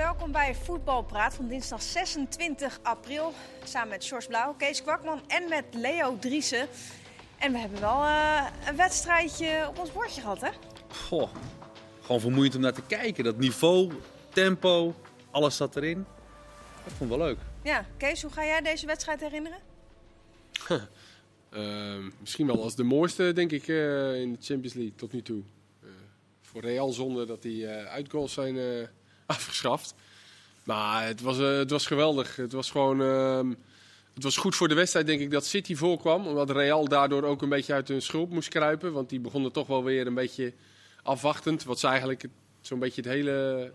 welkom bij Voetbalpraat van dinsdag 26 april. Samen met Sjors Blauw, Kees Kwakman en met Leo Driessen. En we hebben wel uh, een wedstrijdje op ons bordje gehad, hè? Goh, gewoon vermoeiend om naar te kijken. Dat niveau, tempo, alles zat erin. Dat vond ik wel leuk. Ja, Kees, hoe ga jij deze wedstrijd herinneren? uh, misschien wel als de mooiste, denk ik, uh, in de Champions League tot nu toe. Uh, voor Real zonder dat die uitgoals zijn afgeschaft. Maar het was, het was geweldig. Het was gewoon... Ehm, het was goed voor de wedstrijd, denk ik, dat City voorkwam. Omdat Real daardoor ook een beetje uit hun schulp moest kruipen. Want die begonnen toch wel weer een beetje afwachtend. Wat ze eigenlijk zo'n beetje het hele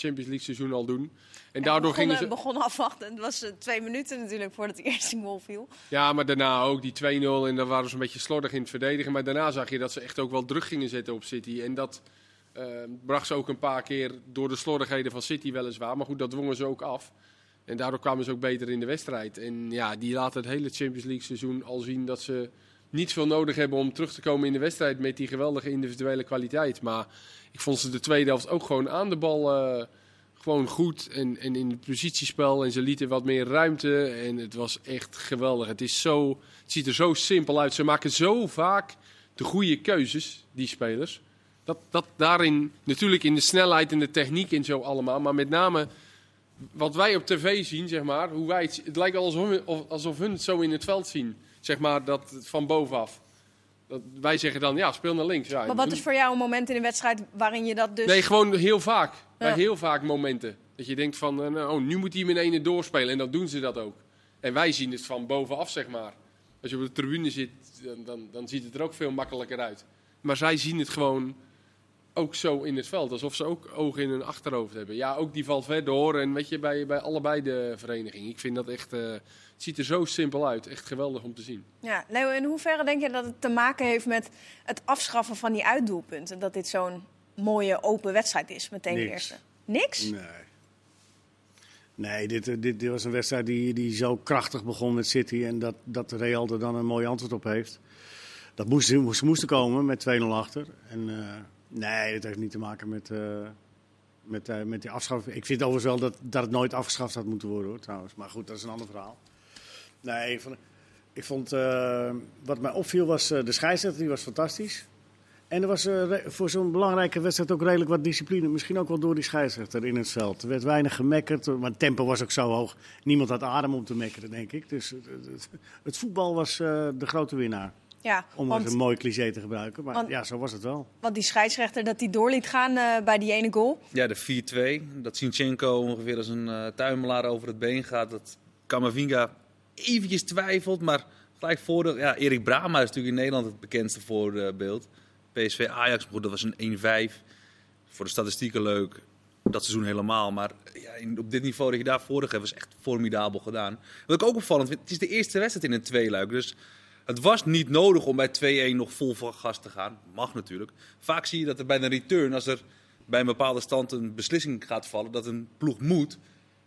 Champions League seizoen al doen. En daardoor gingen ze... begon afwachten. Het was uh, twee minuten natuurlijk voordat die eerste goal viel. Ja, maar daarna ook die 2-0. En dan waren ze een beetje slordig in het verdedigen. Maar daarna zag je dat ze echt ook wel druk gingen zetten op City. En dat uh, bracht ze ook een paar keer door de slordigheden van City weliswaar. Maar goed, dat dwongen ze ook af. En daardoor kwamen ze ook beter in de wedstrijd. En ja, die laten het hele Champions League seizoen al zien dat ze niet veel nodig hebben om terug te komen in de wedstrijd met die geweldige individuele kwaliteit. Maar ik vond ze de tweede helft ook gewoon aan de bal uh, gewoon goed en, en in het positiespel. En ze lieten wat meer ruimte en het was echt geweldig. Het, is zo, het ziet er zo simpel uit. Ze maken zo vaak de goede keuzes, die spelers. Dat, dat daarin, natuurlijk in de snelheid en de techniek en zo allemaal, maar met name wat wij op tv zien, zeg maar, hoe wij het, het lijkt alsof, alsof hun het zo in het veld zien, zeg maar, dat van bovenaf. Dat, wij zeggen dan, ja, speel naar links. Ja, maar wat is voor jou een moment in de wedstrijd waarin je dat dus... Nee, gewoon heel vaak. Bij heel vaak momenten. Dat je denkt van, oh, nu moet hij in ene doorspelen. En dan doen ze dat ook. En wij zien het van bovenaf, zeg maar. Als je op de tribune zit, dan, dan, dan ziet het er ook veel makkelijker uit. Maar zij zien het gewoon ook zo in het veld. Alsof ze ook ogen in hun achterhoofd hebben. Ja, ook die Valverde hoor. En weet je, bij, bij allebei de verenigingen. Ik vind dat echt... Uh, het ziet er zo simpel uit. Echt geweldig om te zien. Ja, Leo, in hoeverre denk je dat het te maken heeft met het afschaffen van die uitdoelpunten? Dat dit zo'n mooie open wedstrijd is, meteen de eerste? Niks? Nee. Nee, dit, dit, dit, was een wedstrijd die, die zo krachtig begon met City. En dat, dat Real er dan een mooi antwoord op heeft. Dat moest, moest, moesten komen met 2-0 achter. En... Uh, Nee, dat heeft niet te maken met, uh, met, uh, met die afschaffing. Ik vind overigens wel dat, dat het nooit afgeschaft had moeten worden, hoor, trouwens. Maar goed, dat is een ander verhaal. Nee, ik vond, ik vond uh, wat mij opviel was de scheidsrechter, die was fantastisch. En er was voor zo'n belangrijke wedstrijd ook redelijk wat discipline. Misschien ook wel door die scheidsrechter in het veld. Er werd weinig gemekkerd, maar het tempo was ook zo hoog. Niemand had adem om te mekkeren, denk ik. Dus het, het voetbal was de grote winnaar. Ja, Om want, een mooi cliché te gebruiken. Maar ja, zo was het wel. Want die scheidsrechter dat die door liet gaan uh, bij die ene goal. Ja, de 4-2. Dat Sinchenko ongeveer als een uh, tuimelaar over het been gaat. Dat Kamavinga eventjes twijfelt. Maar gelijk voordeel. Ja, Erik Brama is natuurlijk in Nederland het bekendste voorbeeld. PSV Ajax, goed, dat was een 1-5. Voor de statistieken leuk. Dat seizoen helemaal. Maar ja, in, op dit niveau dat je daar vorig hebt, was echt formidabel gedaan. Wat ik ook opvallend vind, het is de eerste wedstrijd in een tweeluik. Dus het was niet nodig om bij 2-1 nog vol gas te gaan. Mag natuurlijk. Vaak zie je dat er bij een return, als er bij een bepaalde stand een beslissing gaat vallen, dat een ploeg moet.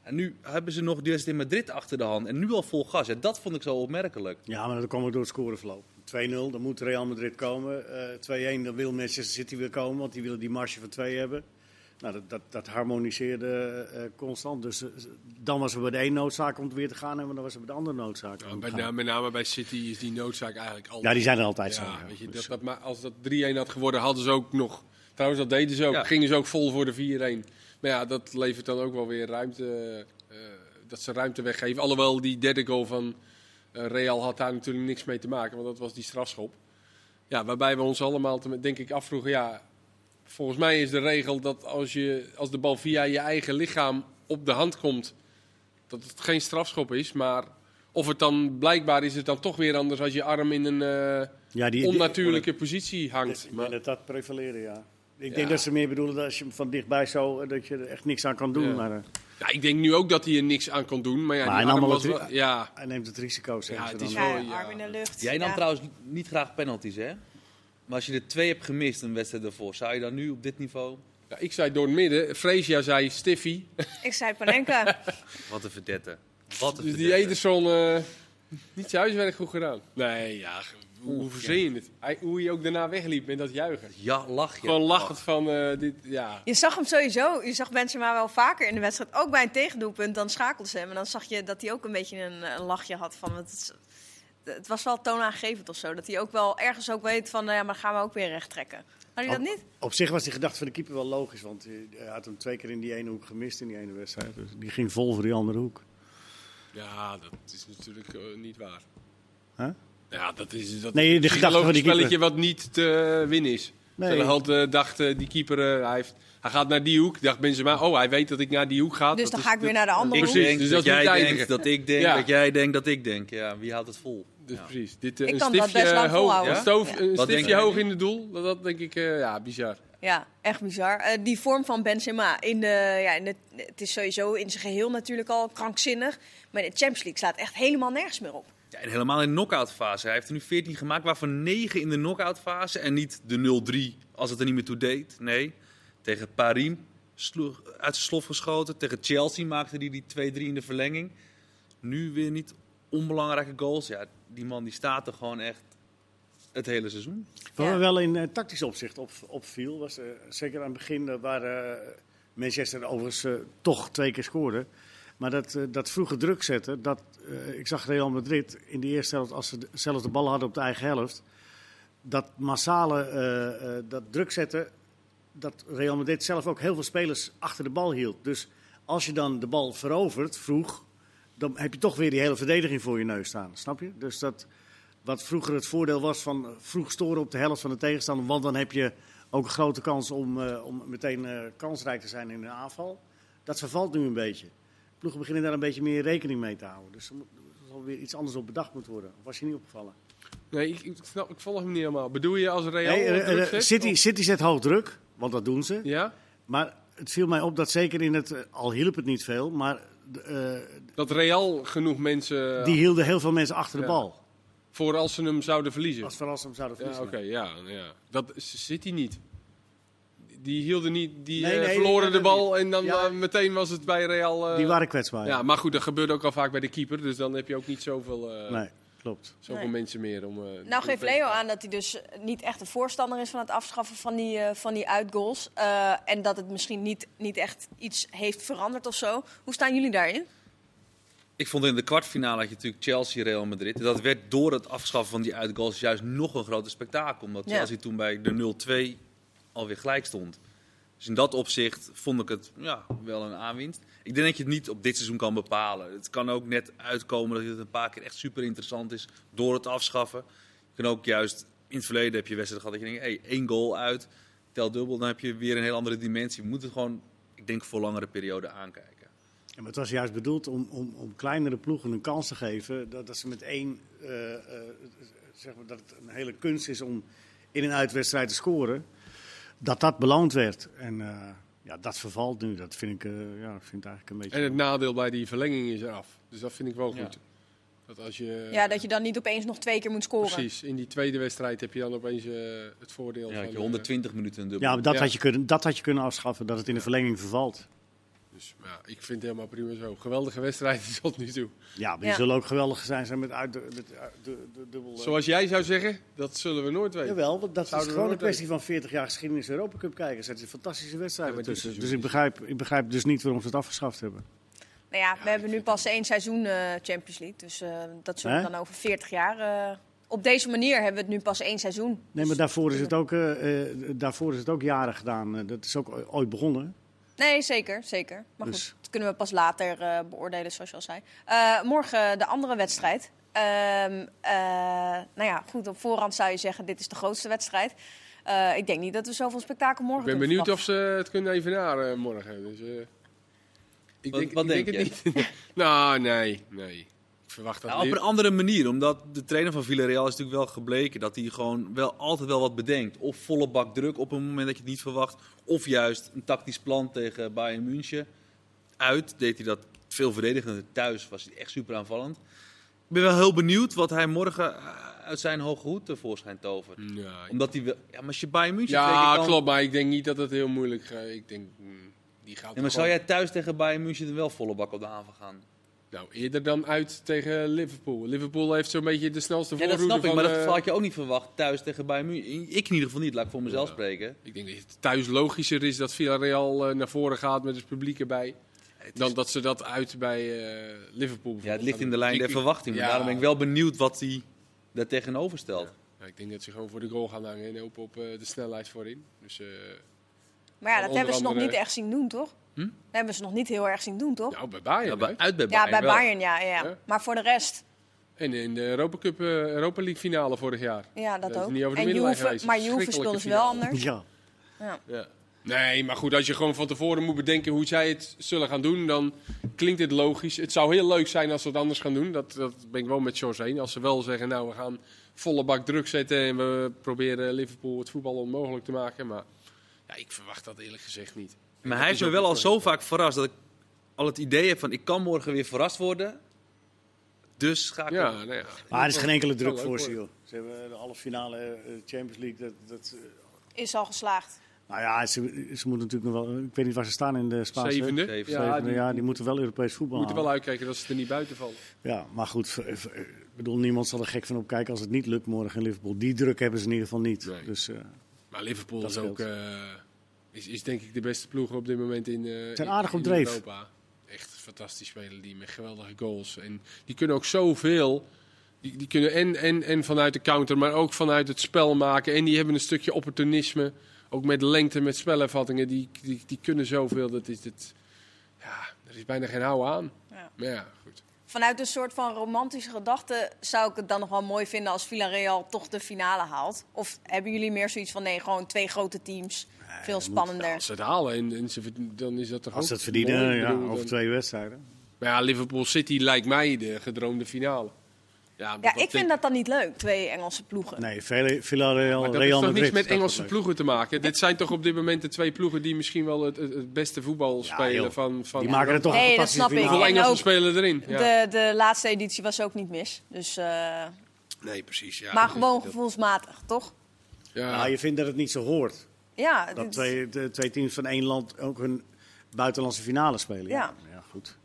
En nu hebben ze nog de in Madrid achter de hand. En nu al vol gas. En dat vond ik zo opmerkelijk. Ja, maar dat kwam ook door het scoreverloop. 2-0, dan moet Real Madrid komen. Uh, eh, 2-1, dan wil Manchester City weer komen, want die willen die marge van 2 hebben. Nou, dat, dat, dat harmoniseerde uh, constant. Dus uh, dan was er bij de een noodzaak om weer te gaan en dan was er bij de andere noodzaak. Ja, bij, nou, met name bij City is die noodzaak eigenlijk altijd. Ja, die zijn er altijd ja, zo. Weet je, dat, dat, maar als dat 3-1 had geworden, hadden ze ook nog. Trouwens, dat deden ze ook. Gingen ze ook vol voor de 4-1. Maar ja, dat levert dan ook wel weer ruimte. Uh, dat ze ruimte weggeven. Alhoewel die derde goal van Real had daar natuurlijk niks mee te maken, want dat was die strafschop. Ja, waarbij we ons allemaal, denk ik, afvroegen. Ja, volgens mij is de regel dat als, je, als de bal via je eigen lichaam op de hand komt, dat het geen strafschop is. Maar of het dan blijkbaar is het dan toch weer anders als je arm in een uh, ja, die, onnatuurlijke positie hangt. maar dat dat prevaleren, ja. Ik denk dat ze meer bedoelen dat als je van dichtbij zo, dat je er echt niks aan kan doen. Ja. Maar, uh, ja, ik denk nu ook dat hij er niks aan kan doen. Maar ja, maar die arm was wel, ja. hij neemt het risico. Ja, het is wel, ja, arm in de lucht. Jij nam trouwens niet graag penalties, hè? Maar als je er twee hebt gemist een wedstrijd ervoor, zou je dan nu op dit niveau... Ja, ik zei door het midden. Freesia zei Stiffy. Ik zei Panenka. Wat een verdette. Wat een dus die Ederson, uh, niet zijn huiswerk goed gedaan. Nee, ja, hoe verzin je het? Hij, hoe hij ook daarna wegliep met dat juichen. Ja, lach je. Gewoon lachend van eh, dit, ja. Je zag hem sowieso, je zag Benzema wel vaker in de wedstrijd. Ook bij een tegendoelpunt, dan schakelde ze hem. En dan zag je dat hij ook een beetje een, een lachje had van... Het, het was wel toonaangevend of zo. Dat hij ook wel ergens ook weet van, nou ja, maar gaan we ook weer recht trekken. Had hij dat niet? Op zich was die gedachte van de keeper wel logisch, want hij had hem twee keer in die ene hoek gemist in die ene wedstrijd. Dus die ging vol voor die andere hoek. ja, dat is natuurlijk eh, niet waar. Huh? Ja, dat is dat Nee, de gedachte van die spelletje keeper. wat niet te winnen is. Nee. Had eh, dacht eh, die keeper, hij, heeft, hij gaat naar die hoek. Dacht Benzema, oh, hij weet dat ik naar die hoek ga. Dus Dat dan is- ga ik weer naar de andere hoek. Precies, dus dat jij denkt dat ik denk, Ja. dat jij denkt dat ik denk. Ja, wie houdt het vol? Dus Ja. precies. Dit, eh, Ik een kan dat stiftje best lang hoog, een, stoof, een stiftje hoog in het doel, dat, dat denk ik, eh, ja, bizar. Ja, echt bizar. Eh, die vorm van Benzema, in de, ja, in de, het is sowieso in zijn geheel natuurlijk al krankzinnig. Maar in de Champions League slaat echt helemaal nergens meer op. Ja, en helemaal in de knock-out fase. Hij heeft er nu 14 gemaakt, waarvan 9 in de knock-out fase. En niet de 0-3 als het er niet meer toe deed. Nee, tegen Paris sloeg, uit zijn slof geschoten. Tegen Chelsea maakte hij die 2-3 in de verlenging. Nu weer niet onbelangrijke goals. Ja, die man die staat er gewoon echt het hele seizoen. Wat Ja. me wel in eh, tactisch opzicht op, opviel, was eh, zeker aan het begin waar eh, Manchester overigens toch twee keer scoorde. Maar dat, dat vroege druk zetten, dat, ik zag Real Madrid in de eerste helft, als ze de- zelfs de bal hadden op de eigen helft, dat massale eh, eh, dat druk zetten, dat Real Madrid zelf ook heel veel spelers achter de bal hield. Dus als je dan de bal verovert, vroeg, dan heb je toch weer die hele verdediging voor je neus staan. Snap je? Dus dat, wat vroeger het voordeel was van vroeg storen op de helft van de tegenstander. Want dan heb je ook een grote kans om, eh, om meteen eh, kansrijk te zijn in de aanval. Dat vervalt nu een beetje. Ploegen beginnen daar een beetje meer rekening mee te houden. Dus er moet- er zal weer iets anders op bedacht moeten worden. Of was je niet opgevallen? Nee, ik, ik, snap, ik volg hem niet helemaal. Bedoel je als Real Nee, eh, eh, zet? City, Of- City zet hoog druk, want dat doen ze. Ja? Maar het viel mij op dat zeker in het, eh, al hielp het niet veel, maar eh, Dat Real genoeg mensen, die hielden heel veel mensen achter de Ja. bal. voor als ze hem zouden verliezen. Als vooral ze hem zouden Ja, verliezen. oké, ja, ja. Dat zit hij niet. Die hielden niet, die Nee, eh, nee, verloren nee, de bal nee. en dan Ja. eh, meteen was het bij Real. eh, Die waren kwetsbaar. ja, maar goed, dat gebeurt ook al vaak bij de keeper, dus dan heb je ook niet zoveel, eh, Nee, klopt. zoveel Nee. mensen meer om. eh, Nou geeft Leo aan dat hij dus niet echt een voorstander is van het afschaffen van die, eh, van die uitgoals. Eh, en dat het misschien niet, niet echt iets heeft veranderd of zo. Hoe staan jullie daarin? Ik vond in de kwartfinale had je natuurlijk Chelsea-Real Madrid. Dat werd door het afschaffen van die uitgoals juist nog een groter spektakel. Omdat Ja. Chelsea toen bij de 0-2 alweer gelijk stond. Dus in dat opzicht vond ik het ja, wel een aanwinst. Ik denk dat je het niet op dit seizoen kan bepalen. Het kan ook net uitkomen dat het een paar keer echt super interessant is door het afschaffen. Je kan ook juist, in het verleden heb je wedstrijden gehad dat je denkt, hey, één goal uit, tel dubbel. Dan heb je weer een heel andere dimensie. We moeten het gewoon, ik denk, voor langere periode aankijken. Ja, maar het was juist bedoeld om, om, om kleinere ploegen een kans te geven. Dat, dat ze met één, eh, eh, zeg maar, dat het een hele kunst is om in een uitwedstrijd te scoren. Dat dat beloond werd. En eh, ja, dat vervalt nu. Dat vind ik, eh, ja, ik vind het eigenlijk een beetje... En het nadeel bij die verlenging is eraf. Dus dat vind ik wel Ja. goed. Dat als je, Ja, dat je dan niet opeens nog twee keer moet scoren. Precies, in die tweede wedstrijd heb je dan opeens eh, het voordeel Ja, van... je eh, 120 minuten een dubbel. ja, maar dat, Ja. Had je kunnen, dat had je kunnen afschaffen, dat het in de verlenging vervalt. Dus ja, ik vind het helemaal prima zo. Geweldige wedstrijd tot nu toe. Ja, maar die Ja. zullen ook geweldig zijn, zijn met uit de, met, uit de, de, dubbel... eh. Zoals jij zou zeggen, dat zullen we nooit weten. Jawel, want dat is Zouden gewoon een kwestie van 40 jaar geschiedenis Europa Cup kijken. Er zitten fantastische wedstrijden Ja, maar dit tussen. Dus ik is- begrijp, ik begrijp dus niet waarom ze het afgeschaft hebben. Nou ja, we hebben nu pas één seizoen eh, Champions League. Dus eh, dat zullen we dan over 40 jaar... eh, op deze manier hebben we het nu pas één seizoen. Nee, Dus- maar daarvoor is het ook, eh, eh, daarvoor is het ook jaren gedaan. Eh, dat is ook ooit begonnen. Nee, zeker, zeker. Maar Dus- goed, dat kunnen we pas later eh, beoordelen, zoals je al zei. Eh, morgen de andere wedstrijd. Ehm, eh, nou ja, goed, op voorhand zou je zeggen, dit is de grootste wedstrijd. Eh, ik denk niet dat we zoveel spektakel morgen Ik ben benieuwd of ze het kunnen evenaren morgen. Dus, eh, ik Wat- denk, wat ik denk denk het niet. nou, nee, nee. Verwacht dat Nou, op een andere manier, omdat de trainer van Villarreal is natuurlijk wel gebleken dat hij gewoon wel altijd wel wat bedenkt. Of volle bak druk op een moment dat je het niet verwacht, of juist een tactisch plan tegen Bayern München. Uit deed hij dat veel verdedigender. Thuis was hij echt super aanvallend. Ik ben wel heel benieuwd wat hij morgen eh, uit zijn hoge hoed tevoorschijn tovert. Ja, Omdat hij wel, ja, maar als je Bayern München ja klopt, maar ik denk niet dat het heel moeilijk gaat. Ik denk, mm, die gaat Ja, maar zou jij thuis tegen Bayern München dan wel volle bak op de aanval gaan? Nou, eerder dan uit tegen Liverpool. Liverpool heeft zo'n beetje de snelste Ja, dat voorroede snap ik, van... maar dat eh, had je ook niet verwacht thuis tegen Bayern München. Ik in ieder geval niet, laat ik voor mezelf Ja. spreken. Ik denk dat het thuis logischer is dat Villarreal eh, naar voren gaat met het publiek erbij. Dan dat ze dat uit bij eh, Liverpool Ja, het ligt in de lijn der verwachting. Maar ja. daarom ben ik wel benieuwd wat hij daar tegenover stelt. Ja, ik denk dat ze gewoon voor de goal gaan hangen en hopen op eh, de snelheid voorin. Dus eh, Maar ja, dat hebben ze nog niet echt zien doen, toch? Hm? Dat hebben ze nog niet heel erg zien doen, toch? nou, bij Bayern. Ja, bij- uit bij Ja, Bayern bij wel. Bayern, ja, ja. Ja. Maar voor de rest, En in de Europa, Cup, eh, Europa League finale vorig jaar. ja, dat Dat is ook. niet over de En Juve, maar Juve speelde ze wel anders. Ja. Ja. Ja. Nee, maar goed, als je gewoon van tevoren moet bedenken hoe zij het zullen gaan doen, dan klinkt het logisch. Het zou heel leuk zijn als ze het anders gaan doen. Dat, dat ben ik wel met George heen. Als ze wel zeggen, nou, we gaan volle bak druk zetten en we proberen Liverpool het voetbal onmogelijk te maken. Maar ja, ik verwacht dat eerlijk gezegd niet. Maar hij heeft is me wel al zo vaak verrast dat ik al het idee heb van ik kan morgen weer verrast worden. Dus ga ik Ja, nou ja. Maar er is geen enkele druk voor ze, joh. Ze hebben de halve finale eh, Champions League. Dat, dat, eh, Is al geslaagd. nou ja, ze, ze moeten natuurlijk nog wel... Ik weet niet waar ze staan in de Spaanse... Zevende. Zeven. Ja, Zevende, die, ja, die moeten wel Europees voetbal moeten wel uitkijken dat ze er niet buiten vallen. Ja, maar goed, v- ik bedoel, niemand zal er gek van opkijken als het niet lukt morgen in Liverpool. Die druk hebben ze in ieder geval niet. Nee. Dus eh, Maar Liverpool is ook. Is, is denk ik de beste ploeg op dit moment in, eh zijn in- aardig. Europa. Echt fantastisch spelen die met geweldige goals. En die kunnen ook zoveel. Die, die kunnen en, en, en vanuit de counter, maar ook vanuit het spel maken. En die hebben een stukje opportunisme. Ook met lengte, met spelervattingen. Die, die, die kunnen zoveel. Dat is het. Ja, er is bijna geen houden aan. Ja. Maar ja, goed. Vanuit een soort van romantische gedachte zou ik het dan nog wel mooi vinden als Villarreal toch de finale haalt. Of hebben jullie meer zoiets van nee, gewoon twee grote teams, veel spannender. Als ze het halen, en, en ze, dan is dat toch als ook ze het verdienen, mooi. Ja, bedoel, over dan- twee wedstrijden. Maar ja, Liverpool City lijkt mij de gedroomde finale. Ja, Ja, ik vind dat dan niet leuk, twee Engelse ploegen. Nee, Villa- Villarreal, Maar dat Real heeft toch niks met Engelse ploegen te maken? Dit zijn toch op dit moment de twee ploegen die misschien wel het, het, het beste voetbal Ja, spelen van, van Die maken er toch Nee, een dat fantastische snap ik. finale. Hoeveel En Engelsen spelen erin? Ja. De, de laatste editie was ook niet mis. Dus, eh, Nee, precies. Ja, maar gewoon gevoelsmatig, toch? Ja, Nou, je vindt dat het niet zo hoort. Ja, Dat dit- twee, de, twee teams van één land ook een buitenlandse finale spelen. Ja. ja goed.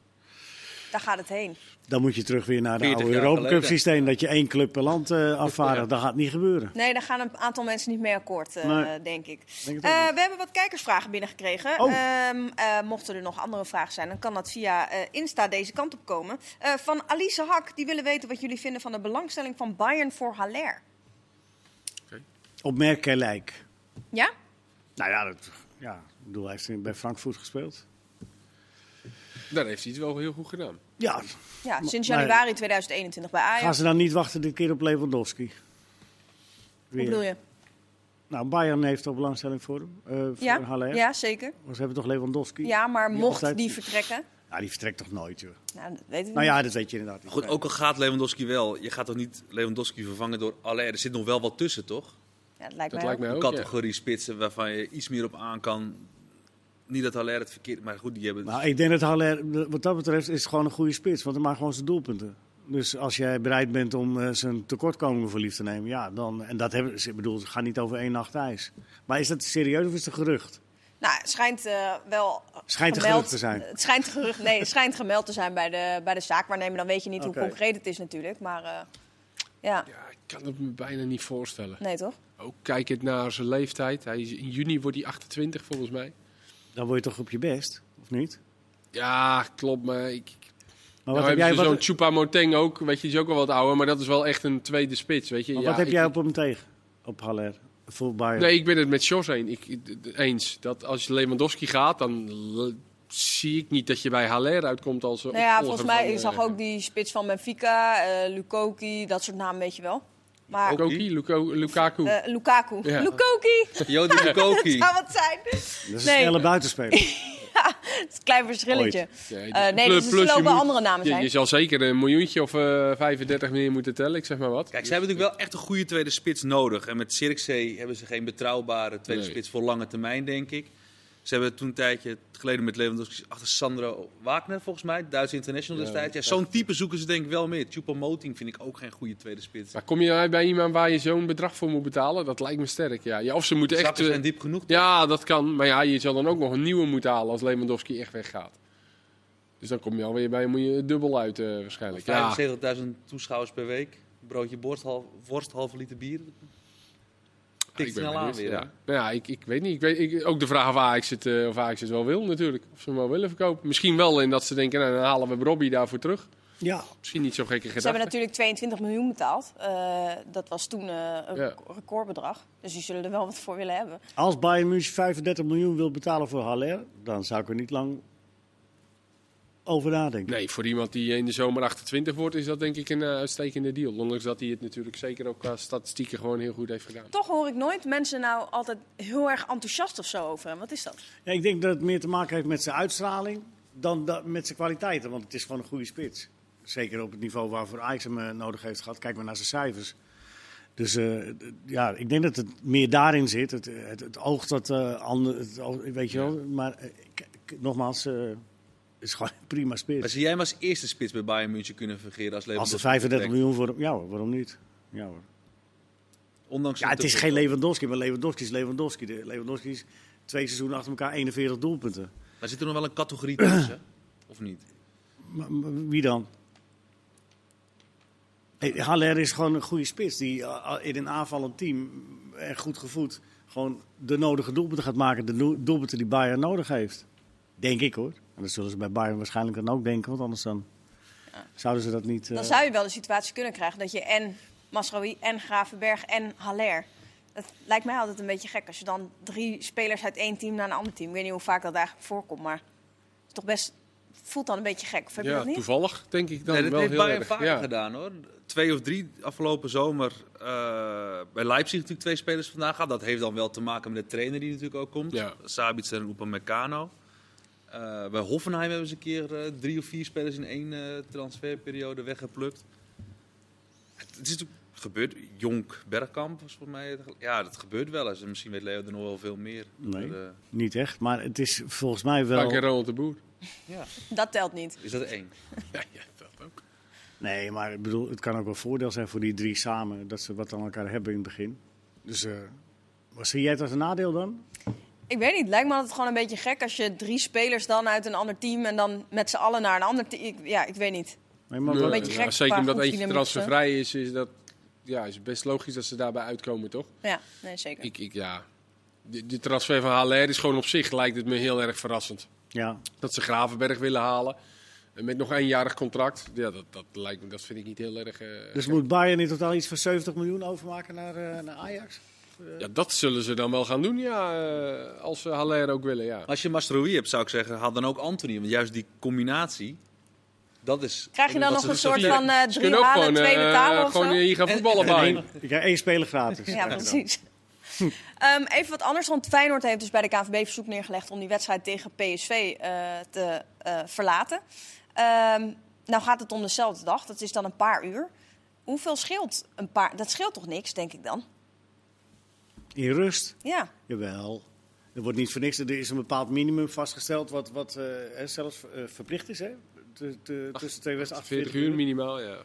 daar gaat het heen. Dan moet je terug weer naar het 40 oude Europa Cup systeem. Dat je één club per land eh afvaardigt. Ja. Dat gaat niet gebeuren. Nee, daar gaan een aantal mensen niet mee akkoord, eh, Nee. denk ik. Denk Eh, we hebben wat kijkersvragen binnengekregen. Oh. Ehm, eh, mochten er nog andere vragen zijn, dan kan dat via eh, Insta deze kant op komen. Eh, van Alice Hak, die willen weten wat jullie vinden van de belangstelling van Bayern voor Haller. Opmerkelijk. Ja? Nou ja, dat, ja ik bedoel, hij heeft bij Frankfurt gespeeld. daar heeft hij het wel heel goed gedaan. Ja, Ja, sinds Maar- januari 2021 bij Ajax. gaan ze dan niet wachten dit keer op Lewandowski? Hoe Weer. bedoel je? Nou, Bayern heeft toch belangstelling voor hem? eh, voor Ja, Haller? ja, zeker. Ze hebben toch Lewandowski? Ja, maar Die mocht altijd- die vertrekken? Nou, die vertrekt toch nooit, joh. Nou, dat weten we Nou niet. ja, dat weet je inderdaad niet. Goed, ook al gaat Lewandowski wel, je gaat toch niet Lewandowski vervangen door Aller. Er zit nog wel wat tussen, toch? Ja, dat lijkt Dat mij lijkt ook. mij Een ook. ja. categorie spitsen waarvan je iets meer op aan kan. Niet dat Aller het verkeerd... Maar goed, die hebben... Nou, ik denk dat Haller, wat dat betreft, is het gewoon een goede spits. Want hij maakt gewoon zijn doelpunten. Dus als jij bereid bent om eh, zijn tekortkomingen voor lief te nemen, ja, dan. En dat hebben ze, ik bedoel, het gaat niet over één nacht ijs. Maar is dat serieus of is het een gerucht? Nou, het schijnt eh, wel Schijnt gemeld gerucht te zijn. Het schijnt, gerucht, nee, het schijnt gemeld te zijn bij de, bij de zaakwaarnemer. Dan weet je niet hoe concreet het is natuurlijk. Maar eh, ja, Ja, ik kan het me bijna niet voorstellen. nee toch? Ook kijkend naar zijn leeftijd. Hij is, in juni wordt hij 28 volgens mij. Dan word je toch op je best, of niet? Ja, klopt. Maar ik, Maar nou wat heb jij, wat, zo'n Choupa-Moteng ook. Weet je, die is ook wel wat ouder. Maar dat is wel echt een tweede spits. Weet je. maar Ja, wat heb ik- jij op hem tegen? Op Haller? Voor Bayern? Nee, ik ben het met Jos. Ik, eens. Dat als Lewandowski gaat, dan zie ik niet dat je bij Haller uitkomt als Nou ja, volgens mij, van, ik zag eh, ook die spits van Benfica, eh Lukoki, dat soort namen weet je wel. Maar Luko- Lukaku. eh, Lukaku. Ja. Lukoki! Jody Lukoki. zou wat zijn. Dat is een Nee. snelle buitenspeler. Het is een klein verschilletje. Ja, Eh, nee, plus- dus er plus lopen moet- andere namen je, zijn. je zal zeker een miljoentje of eh 35 meer moeten tellen, ik zeg maar wat. Kijk, ze hebben natuurlijk wel echt een goede tweede spits nodig. En met Cirkzee hebben ze geen betrouwbare tweede Nee. spits voor lange termijn, denk ik. Ze hebben toen een tijdje geleden met Lewandowski achter Sandro Wagner, volgens mij, Duitse international destijds. Ja, Zo'n type zoeken ze denk ik wel meer. Choupo-Moting vind ik ook geen goede tweede spits. Maar kom je uit bij iemand waar je zo'n bedrag voor moet betalen? Dat lijkt me sterk, ja. ja of ze moeten echt... Zakken eh, zijn diep genoeg. ja, dat kan. Maar ja, je zal dan ook nog een nieuwe moeten halen als Lewandowski echt weggaat. Dus dan kom je alweer bij moet je dubbel uit eh, waarschijnlijk. Ja, 75.000 toeschouwers per week. Broodje borst, half, worst, halve liter bier. Tikt ik ben snel aan weer. Ja? Nou ja ik, ik weet niet. Ik weet, ik, ook de vraag of Ajax, het, eh, of Ajax het wel wil natuurlijk. Of ze hem wel willen verkopen. Misschien wel in dat ze denken, nou, dan halen we Robbie daarvoor terug. Ja, Misschien niet zo'n gekke Ze gedachte. hebben natuurlijk 22 miljoen betaald. Eh, dat was toen eh, een Ja. recordbedrag. Dus die zullen er wel wat voor willen hebben. als Bayern München 35 miljoen wil betalen voor Haller, dan zou ik er niet lang over nadenken. Nee, voor iemand die in de zomer 28 wordt, is dat denk ik een eh, uitstekende deal. Ondanks dat hij het natuurlijk zeker ook qua statistieken gewoon heel goed heeft gedaan. Toch hoor ik nooit mensen nou altijd heel erg enthousiast of zo over hem. Wat is dat? Ja, ik denk dat het meer te maken heeft met zijn uitstraling dan met zijn kwaliteiten. Want het is gewoon een goede spits. Zeker op het niveau waarvoor Ajax hem eh, nodig heeft gehad. Kijk maar naar zijn cijfers. Dus eh, ja, ik denk dat het meer daarin zit. Het, het, het oog dat eh ander, het oog- weet je wel. Maar nogmaals, eh, is gewoon een prima Maar spits. zie jij hem als eerste spits bij Bayern München kunnen fungeren als Als Lewandowski? er 35 vertrekt? miljoen voor hem, ja hoor, waarom niet? Ja, hoor. Ondanks ja het is geen Lewandowski, maar Lewandowski is Lewandowski. De- Lewandowski is twee seizoenen achter elkaar 41 doelpunten. Maar zit er nog wel een categorie tussen? Of niet? Maar- maar wie dan? Hey, Haller is gewoon een goede spits die uh, in een aanvallend team en goed gevoed gewoon de nodige doelpunten gaat maken. De doelpunten die Bayern nodig heeft. Denk ik hoor. En dat zullen ze bij Bayern waarschijnlijk dan ook denken, want anders dan zouden ze dat niet... eh, Dan zou je wel de situatie kunnen krijgen dat je en Masraoui en Gravenberg en Haller. Dat lijkt mij altijd een beetje gek als je dan drie spelers uit één team naar een ander team. Ik weet niet hoe vaak dat eigenlijk voorkomt, maar het is toch best voelt dan een beetje gek. Of heb je Ja, dat niet? toevallig denk ik dan Nee, dat wel heeft heel Bayern erg. vaker Ja. gedaan hoor. Twee of drie afgelopen zomer eh, bij Leipzig natuurlijk twee spelers vandaag gehad. Dat heeft dan wel te maken met de trainer die natuurlijk ook komt. Ja. Sabitzer en Upamecano. Eh bij Hoffenheim hebben ze een keer eh, drie of vier spelers in één eh, transferperiode weggeplukt. Het, het is natuurlijk gebeurd. Jonk Bergkamp was voor mij. Ja, dat gebeurt wel eens. En misschien weet Leo er nog wel veel meer. Nee. Maar, Niet echt, maar het is volgens mij wel... Vaak Ronald de Boer. ja. Dat telt niet. Is dat één? Ja, ja, dat ook. Nee, maar ik bedoel, het kan ook wel voordeel zijn voor die drie samen. Dat ze wat aan elkaar hebben in het begin. Dus eh wat zie jij het als een nadeel dan? Ik weet niet, het lijkt me altijd gewoon een beetje gek als je drie spelers dan uit een ander team en dan met z'n allen naar een ander team. Ja, ik weet niet. Nee, maar wat- beetje ja, gek zeker omdat eentje transfervrij is, is dat ja, is het best logisch dat ze daarbij uitkomen, toch? Ja, nee, zeker. Ik, ik, ja. De, de transfer van Haller is gewoon op zich, lijkt het me heel erg verrassend. ja, Dat ze Gravenberg willen halen. En met nog eenjarig contract. Ja, dat, dat, lijkt me, dat vind ik niet heel erg... eh, dus gek. moet Bayern in totaal iets van 70 miljoen overmaken naar, eh, naar Ajax? Ja, dat zullen ze dan wel gaan doen, ja. eh, als ze Haller ook willen, ja. Als je Mastroui hebt, zou ik zeggen, haal dan ook Anthony. Want juist die combinatie, dat is... Krijg je dan nog een dus soort van eh, Ze drie halen, gewoon, twee eh, betalen of gewoon zo? hier gaan voetballen En bij. ik krijg één speler gratis. Ja, precies. Ehm, even wat anders, want Feyenoord heeft dus bij de KNVB verzoek neergelegd om die wedstrijd tegen PSV eh, te eh, verlaten. Ehm, nou gaat het om dezelfde dag, dat is dan een paar uur. Hoeveel scheelt een paar? Dat scheelt toch niks, denk ik dan? In rust? Ja, Jawel. Er wordt niet voor niks. Er is een bepaald minimum vastgesteld wat, wat eh, hè, zelfs eh, verplicht is. Hè? Tussen twee wedstrijden 40 uur minimaal, ja.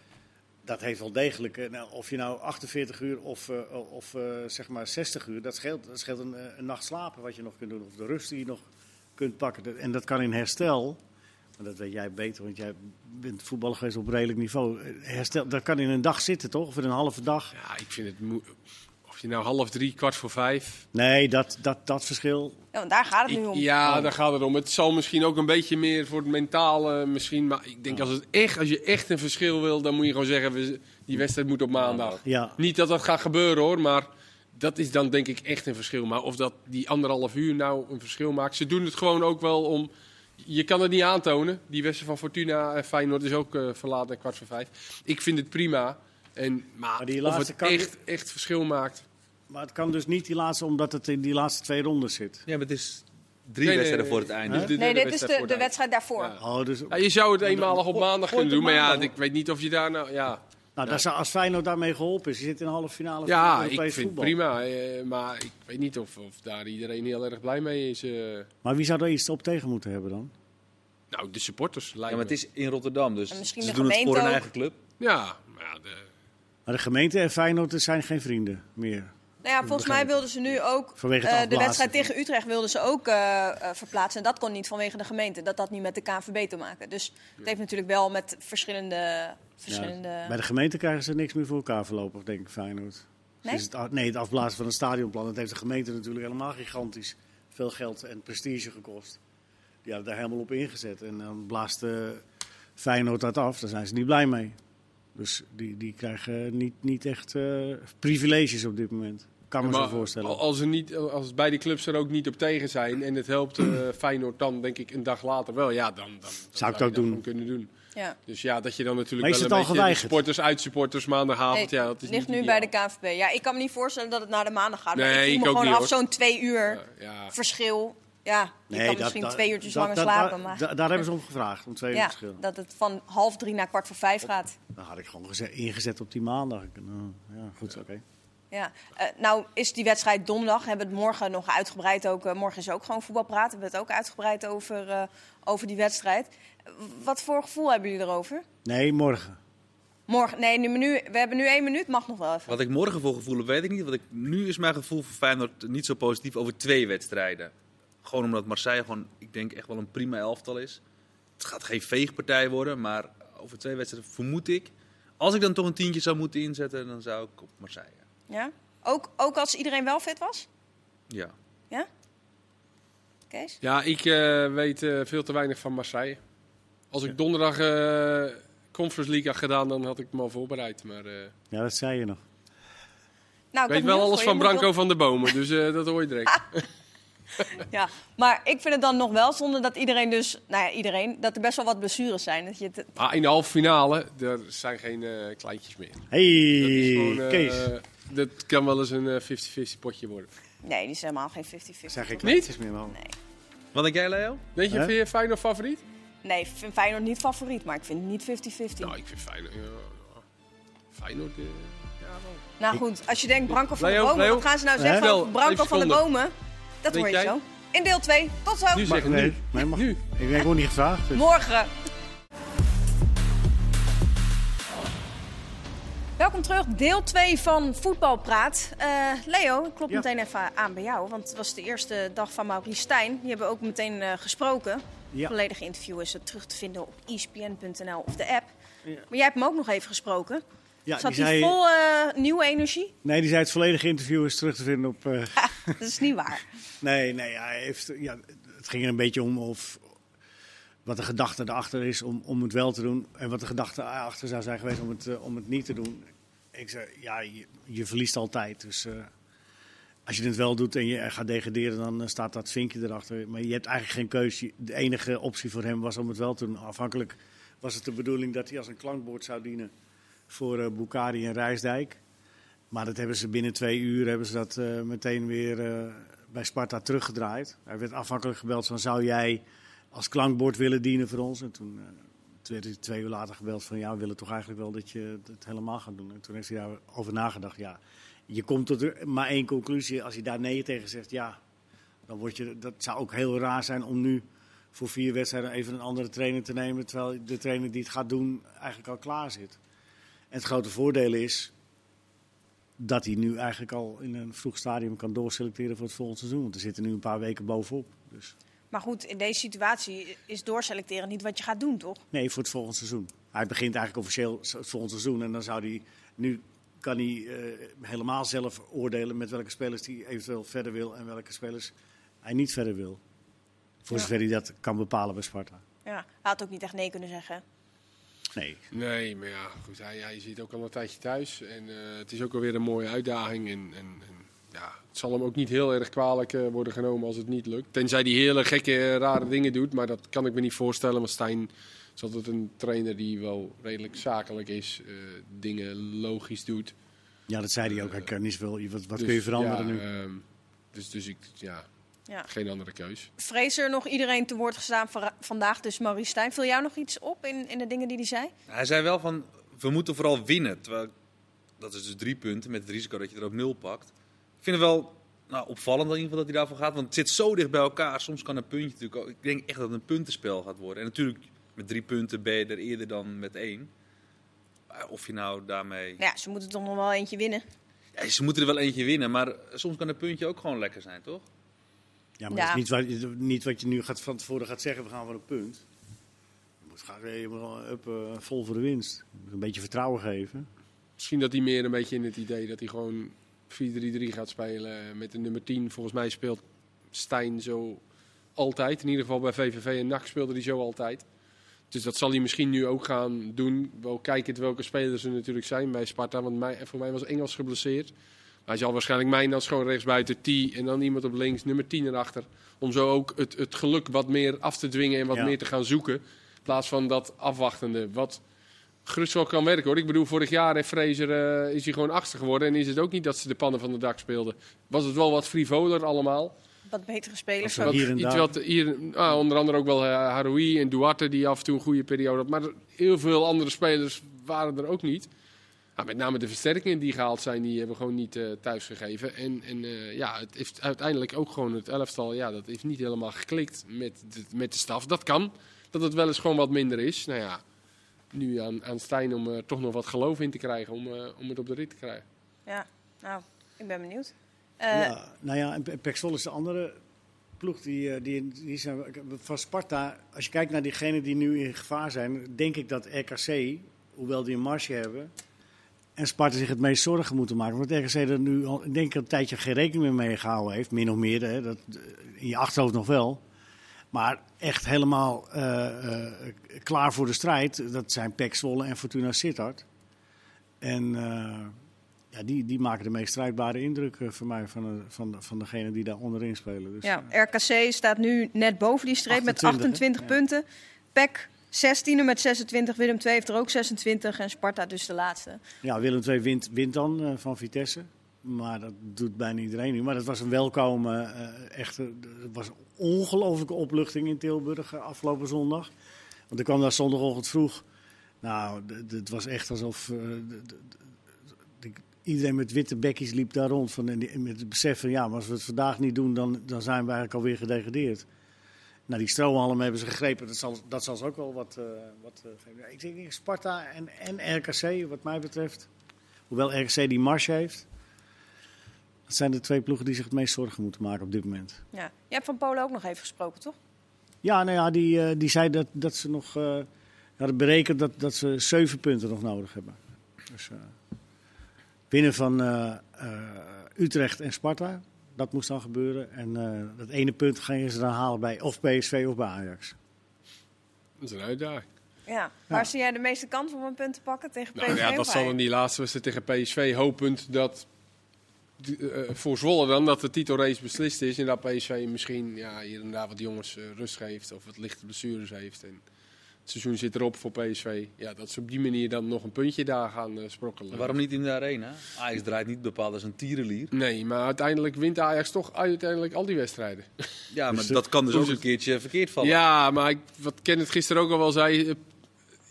Dat heeft wel degelijk. eh, nou, of je nou 48 uur of, eh, of eh, zeg maar 60 uur, dat scheelt, dat scheelt een, een nacht slapen wat je nog kunt doen. Of de rust die je nog kunt pakken. En dat kan in herstel. Maar dat weet jij beter, want jij bent voetballer geweest op redelijk niveau. Herstel, dat kan in een dag zitten, toch? Of in een halve dag. Ja, ik vind het... je nou half drie, kwart voor vijf... Nee, dat, dat, dat verschil. ja want daar gaat het nu om. ja, Oh. daar gaat het om. Het zal misschien ook een beetje meer voor het mentale misschien. Maar ik denk als, het echt, als je echt een verschil wil, dan moet je gewoon zeggen, we, die wedstrijd moet op maandag. Ja, Niet dat dat gaat gebeuren hoor, maar dat is dan denk ik echt een verschil. Maar of dat die anderhalf uur nou een verschil maakt. Ze doen het gewoon ook wel om... Je kan het niet aantonen. Die wedstrijd van Fortuna en Feyenoord is ook eh, verlaten kwart voor vijf. Ik vind het prima. En, maar, Maar die of laatste het echt, echt verschil maakt... maar het kan dus niet die laatste, omdat het in die laatste twee rondes zit. Ja, maar het is drie Nee, wedstrijden nee. voor het einde. De nee, dit is de, de wedstrijd daarvoor. Ja. Oh, dus, Ja, je zou het eenmalig op maandag kunnen doen, maar ja, ik weet niet of je daar nou... Ja, nou, dat zou, als Feyenoord daarmee geholpen is, je zit in een halve finale ja van ik Europees vind het voetbal. prima. eh, maar ik weet niet of, of daar iedereen heel erg blij mee is. eh. Maar wie zou er iets op tegen moeten hebben dan? nou, de supporters lijkt Ja, maar het is in Rotterdam, dus ze de doen het voor gemeente hun eigen club. Ja, maar ja, de, Maar de gemeente en Feyenoord zijn geen vrienden meer. Nou ja, volgens mij wilden ze nu ook eh, de wedstrijd tegen Utrecht wilden ze ook eh, eh, verplaatsen. En dat kon niet vanwege de gemeente. Dat had niet met de KNVB te maken. Dus het heeft natuurlijk wel met verschillende... verschillende... Ja, bij de gemeente krijgen ze niks meer voor elkaar voorlopig, denk ik, Feyenoord. Nee? Dus het, nee, het afblazen van een stadionplan, dat heeft de gemeente natuurlijk helemaal gigantisch veel geld en prestige gekost. Die hadden daar helemaal op ingezet. En dan blaast Feyenoord dat af, daar zijn ze niet blij mee. Dus die, die krijgen niet, niet echt privileges op dit moment. Kan me Maar zo voorstellen. Als, er niet, als beide clubs er ook niet op tegen zijn en het helpt eh, Feyenoord dan denk ik een dag later wel, ja, dan, dan, dan Zou ik het je ook dat doen. kunnen doen. Ja. Dus ja, dat je dan natuurlijk Maar is wel het een al beetje de geweigerd? supporters, uitsupporters maandagavond, Nee, ja, dat is ligt niet nu bij de. KNVB. Ja, ik kan me niet voorstellen dat het naar de maandag gaat. maar Nee, ik ik voel me ook gewoon niet, af zo'n twee uur Ja, ja. verschil. Ja, je kan dat- misschien dat- twee uurtjes dat- langer dat- slapen. daar- Maar daar- daar hebben ze om gevraagd, om twee uur ja, verschil. dat het van half drie naar kwart voor vijf gaat. Dan had ik gewoon geze- ingezet op die maandag. Nou, ja, goed, oké. Ja. Eh, nou is die wedstrijd donderdag. Hebben we het morgen nog uitgebreid ook. eh, morgen is ook gewoon voetbalpraat. Hebben we het ook uitgebreid over, eh, over die wedstrijd. Wat voor gevoel hebben jullie erover? Nee, morgen. Morgen, nee, nu, nu, we hebben nu één minuut. Mag nog wel even. Wat ik morgen voor gevoel heb, weet ik niet. Wat ik, nu is mijn gevoel voor Feyenoord niet zo positief over twee wedstrijden. Gewoon omdat Marseille gewoon, ik denk, echt wel een prima elftal is. Het gaat geen veegpartij worden, maar over twee wedstrijden vermoed ik... Als ik dan toch een tientje zou moeten inzetten, dan zou ik op Marseille. Ja? Ook, ook als iedereen wel fit was? Ja. Ja? Kees? Ja, ik eh, weet eh, veel te weinig van Marseille. Als ik donderdag eh, Conference League had gedaan, dan had ik me al voorbereid. Maar eh, Ja, dat zei je nog. Nou, ik weet wel alles van Branco van de Bomen, dus eh, dat hoor je direct. Ja, maar ik vind het dan nog wel zonder dat iedereen dus, nou ja, iedereen, dat er best wel wat blessures zijn. Dat je het, Maar in de halve finale, er zijn geen eh, kleintjes meer. Hey, Dat, is gewoon, Kees. Dat kan wel eens een eh, 50-50 potje worden. nee, die is helemaal geen 50-50. Zeg ik Niet? meer, man. Nee. Wat denk jij, Leo? Weet je, Hè? vind je Feyenoord favoriet? Nee, ik vind Feyenoord niet favoriet, maar ik vind het niet 50-50. Nou, ik vind Feyenoord... ja. Feyenoord... eh, ja, wel. nou goed, als je denkt Branco van Leo, de Bomen, Leo? wat gaan ze nou zeggen Branco even van de. Bomen? Dat Weet hoor je jij? zo. In deel 2. Tot zo. Nu zeg nee, nu. nee, mag, Nu. Ik, ik word niet gevraagd. dus- Morgen. Welkom terug, deel 2 van Voetbalpraat. Eh, Leo, ik klop Ja. meteen even aan bij jou, want het was de eerste dag van Maurice Stijn. Die hebben ook meteen eh, gesproken. Ja. volledige interview is er terug te vinden op E ispn.nl of de app. Ja. Maar jij hebt hem ook nog even gesproken. Ja, Zat hij zei, vol eh, nieuwe energie? nee, die zei het volledige interview is terug te vinden op... eh, Dat is niet waar. nee, nee, hij heeft, ja, het ging er een beetje om of, wat de gedachte erachter is om, om het wel te doen. En wat de gedachte erachter zou zijn geweest om het, om het niet te doen. Ik zei, ja, je, verliest altijd. Dus eh, als je het wel doet en je gaat degraderen, dan eh, staat dat vinkje erachter. Maar je hebt eigenlijk geen keuze. De enige optie voor hem was om het wel te doen. Afhankelijk was het de bedoeling dat hij als een klankbord zou dienen voor eh Bukari en Rijsdijk. Maar dat hebben ze binnen twee uur hebben ze dat meteen weer bij Sparta teruggedraaid. Hij werd afhankelijk gebeld van zou jij als klankbord willen dienen voor ons? En toen, toen werd hij twee uur later gebeld van ja, we willen toch eigenlijk wel dat je het helemaal gaat doen. En toen heeft hij daarover nagedacht. Ja, je komt tot maar één conclusie. Als je daar nee tegen zegt, ja, dan word je, dat zou ook heel raar zijn om nu voor vier wedstrijden even een andere trainer te nemen. Terwijl de trainer die het gaat doen eigenlijk al klaar zit. En het grote voordeel is dat hij nu eigenlijk al in een vroeg stadium kan doorselecteren voor het volgende seizoen. Want er zitten nu een paar weken bovenop. Dus Maar goed, in deze situatie is doorselecteren niet wat je gaat doen, toch? nee, voor het volgende seizoen. Hij begint eigenlijk officieel het volgende seizoen. En dan zou hij nu kan hij eh, helemaal zelf oordelen met welke spelers hij eventueel verder wil en welke spelers hij niet verder wil. Voor Ja. zover hij dat kan bepalen bij Sparta. Ja, hij had ook niet echt nee kunnen zeggen. Nee, Nee, maar ja, goed, hij, hij zit ook al een tijdje thuis. En eh, het is ook alweer een mooie uitdaging. En, en, en ja, het zal hem ook niet heel erg kwalijk eh, worden genomen als het niet lukt. Tenzij hij hele gekke, eh, rare dingen doet. Maar dat kan ik me niet voorstellen. Want Stijn is altijd een trainer die wel redelijk zakelijk is. eh, dingen logisch doet. ja, dat zei hij ook. Hij kan niet zoveel. Wat, wat Dus, kun je veranderen ja, nu? ehm, dus, dus ik, ja, Ja. geen andere keus. Vrees er nog iedereen te woord gestaan vandaag, dus Maurice Stijn. Viel jou nog iets op in, in de dingen die hij zei? Hij zei wel van, we moeten vooral winnen. Terwijl, dat is dus drie punten met het risico dat je er ook nul pakt. Ik vind het wel nou, opvallend in ieder geval dat hij daarvoor gaat. Want het zit zo dicht bij elkaar. Soms kan een puntje natuurlijk ook... Ik denk echt dat het een puntenspel gaat worden. En natuurlijk, met drie punten ben je er eerder dan met één. Maar of je nou daarmee... Ja, ze moeten toch nog wel eentje winnen. Ja, ze moeten er wel eentje winnen, maar soms kan een puntje ook gewoon lekker zijn, toch? Ja, maar Ja. dat is niet wat, je- niet wat je nu gaat, van tevoren gaat zeggen, we gaan voor een punt. Je moet gaan helemaal up, eh, vol voor de winst. Je moet een beetje vertrouwen geven. Misschien dat hij meer een beetje in het idee dat hij gewoon 4-3-3 gaat spelen met de nummer 10. Volgens mij speelt Stijn zo altijd. In ieder geval bij VVV en NAC speelde hij zo altijd. Dus dat zal hij misschien nu ook gaan doen. Wel kijkend welke spelers er natuurlijk zijn bij Sparta. Want mij, voor mij was Engels geblesseerd. Hij zal waarschijnlijk Mijnans gewoon rechtsbuiten T en dan iemand op links, nummer 10 erachter. Om zo ook het, het geluk wat meer af te dwingen en wat Ja. meer te gaan zoeken. In plaats van dat afwachtende. Wat gerust wel kan werken hoor. Ik bedoel, vorig jaar heeft Fraser, eh, is hij gewoon achter geworden. En is het ook niet dat ze de pannen van de dak speelden. Was het wel wat frivoler allemaal. Wat betere spelers ook. we hier en Iets wat hier, ah, onder andere ook wel uh, Haroui en Duarte die af en toe een goede periode had. Maar heel veel andere spelers waren er ook niet. Nou, met name de versterkingen die gehaald zijn, die hebben gewoon niet eh thuisgegeven. En, en eh, ja, het heeft uiteindelijk ook gewoon het elftal, ja, dat heeft niet helemaal geklikt met de, met de staf. Dat kan, dat het wel eens gewoon wat minder is. Nou ja, nu aan, aan Stijn om er toch nog wat geloof in te krijgen, om, eh, om het op de rit te krijgen. Ja, nou, ik ben benieuwd. Eh, ja, nou ja, en Pek Zwolle is de andere ploeg die, eh, die, die zijn van Sparta. Als je kijkt naar diegenen die nu in gevaar zijn, denk ik dat RKC, hoewel die een marge hebben, en Sparta zich het meest zorgen moeten maken. Want RKC er nu al, ik denk een tijdje geen rekening meer mee gehouden heeft, min of meer. Hè, dat, eh, in je achterhoofd nog wel. Maar echt helemaal eh, eh, klaar voor de strijd, dat zijn Pek Zwolle en Fortuna Sittard. En eh, ja, die, die maken de meest strijdbare indruk voor mij van, de, van, de, van degene die daar onderin spelen. Dus, ja, RKC staat nu net boven die streep met 28, 28 hè? punten. PEC 16e met 26. Willem II heeft er ook 26. En Sparta dus de laatste. ja, Willem II wint, wint dan van Vitesse. Maar dat doet bijna iedereen nu. Maar dat was een welkome, eh echt, het was een ongelofelijke opluchting in Tilburg eh, afgelopen zondag. Want ik kwam daar zondagochtend vroeg. Nou, het was echt alsof eh, iedereen met witte bekjes liep daar rond. Van, en met het besef van, ja, maar als we het vandaag niet doen, dan, dan zijn we eigenlijk alweer gedegradeerd. Nou, die strohalm hebben ze gegrepen. Dat zal, dat zal ze ook wel wat, eh, wat Ik denk Sparta en, en RKC, wat mij betreft. Hoewel RKC die marge heeft. Dat zijn de twee ploegen die zich het meest zorgen moeten maken op dit moment. Ja. Je hebt van Polen ook nog even gesproken, toch? Ja, nou ja, die, eh, die zei dat, dat ze nog eh, hadden berekend dat, dat ze zeven punten nog nodig hebben. Dus eh, winnen van eh, eh, Utrecht en Sparta, dat moest dan gebeuren. En eh, dat ene punt gingen ze dan halen bij of PSV of bij Ajax. Dat is een uitdaging. Ja. Waar zie jij de meeste kans om een punt te pakken tegen PSV? Nou ja, dat zal dan die laatste wedstrijd tegen PSV hopend dat voor Zwolle dan dat de titelrace beslist is en dat PSV misschien ja, hier en daar wat jongens eh, rust geeft of wat lichte blessures heeft. En het seizoen zit erop voor PSV. Ja, dat ze op die manier dan nog een puntje daar gaan eh, sprokkelen. Waarom niet in de arena? Ajax draait niet bepaald als een tierenlier. Nee, maar uiteindelijk wint Ajax toch uiteindelijk al die wedstrijden. Ja, maar Dus dat kan dus ook een keertje verkeerd vallen. Ja, maar ik, wat Kenneth gisteren ook al wel zei.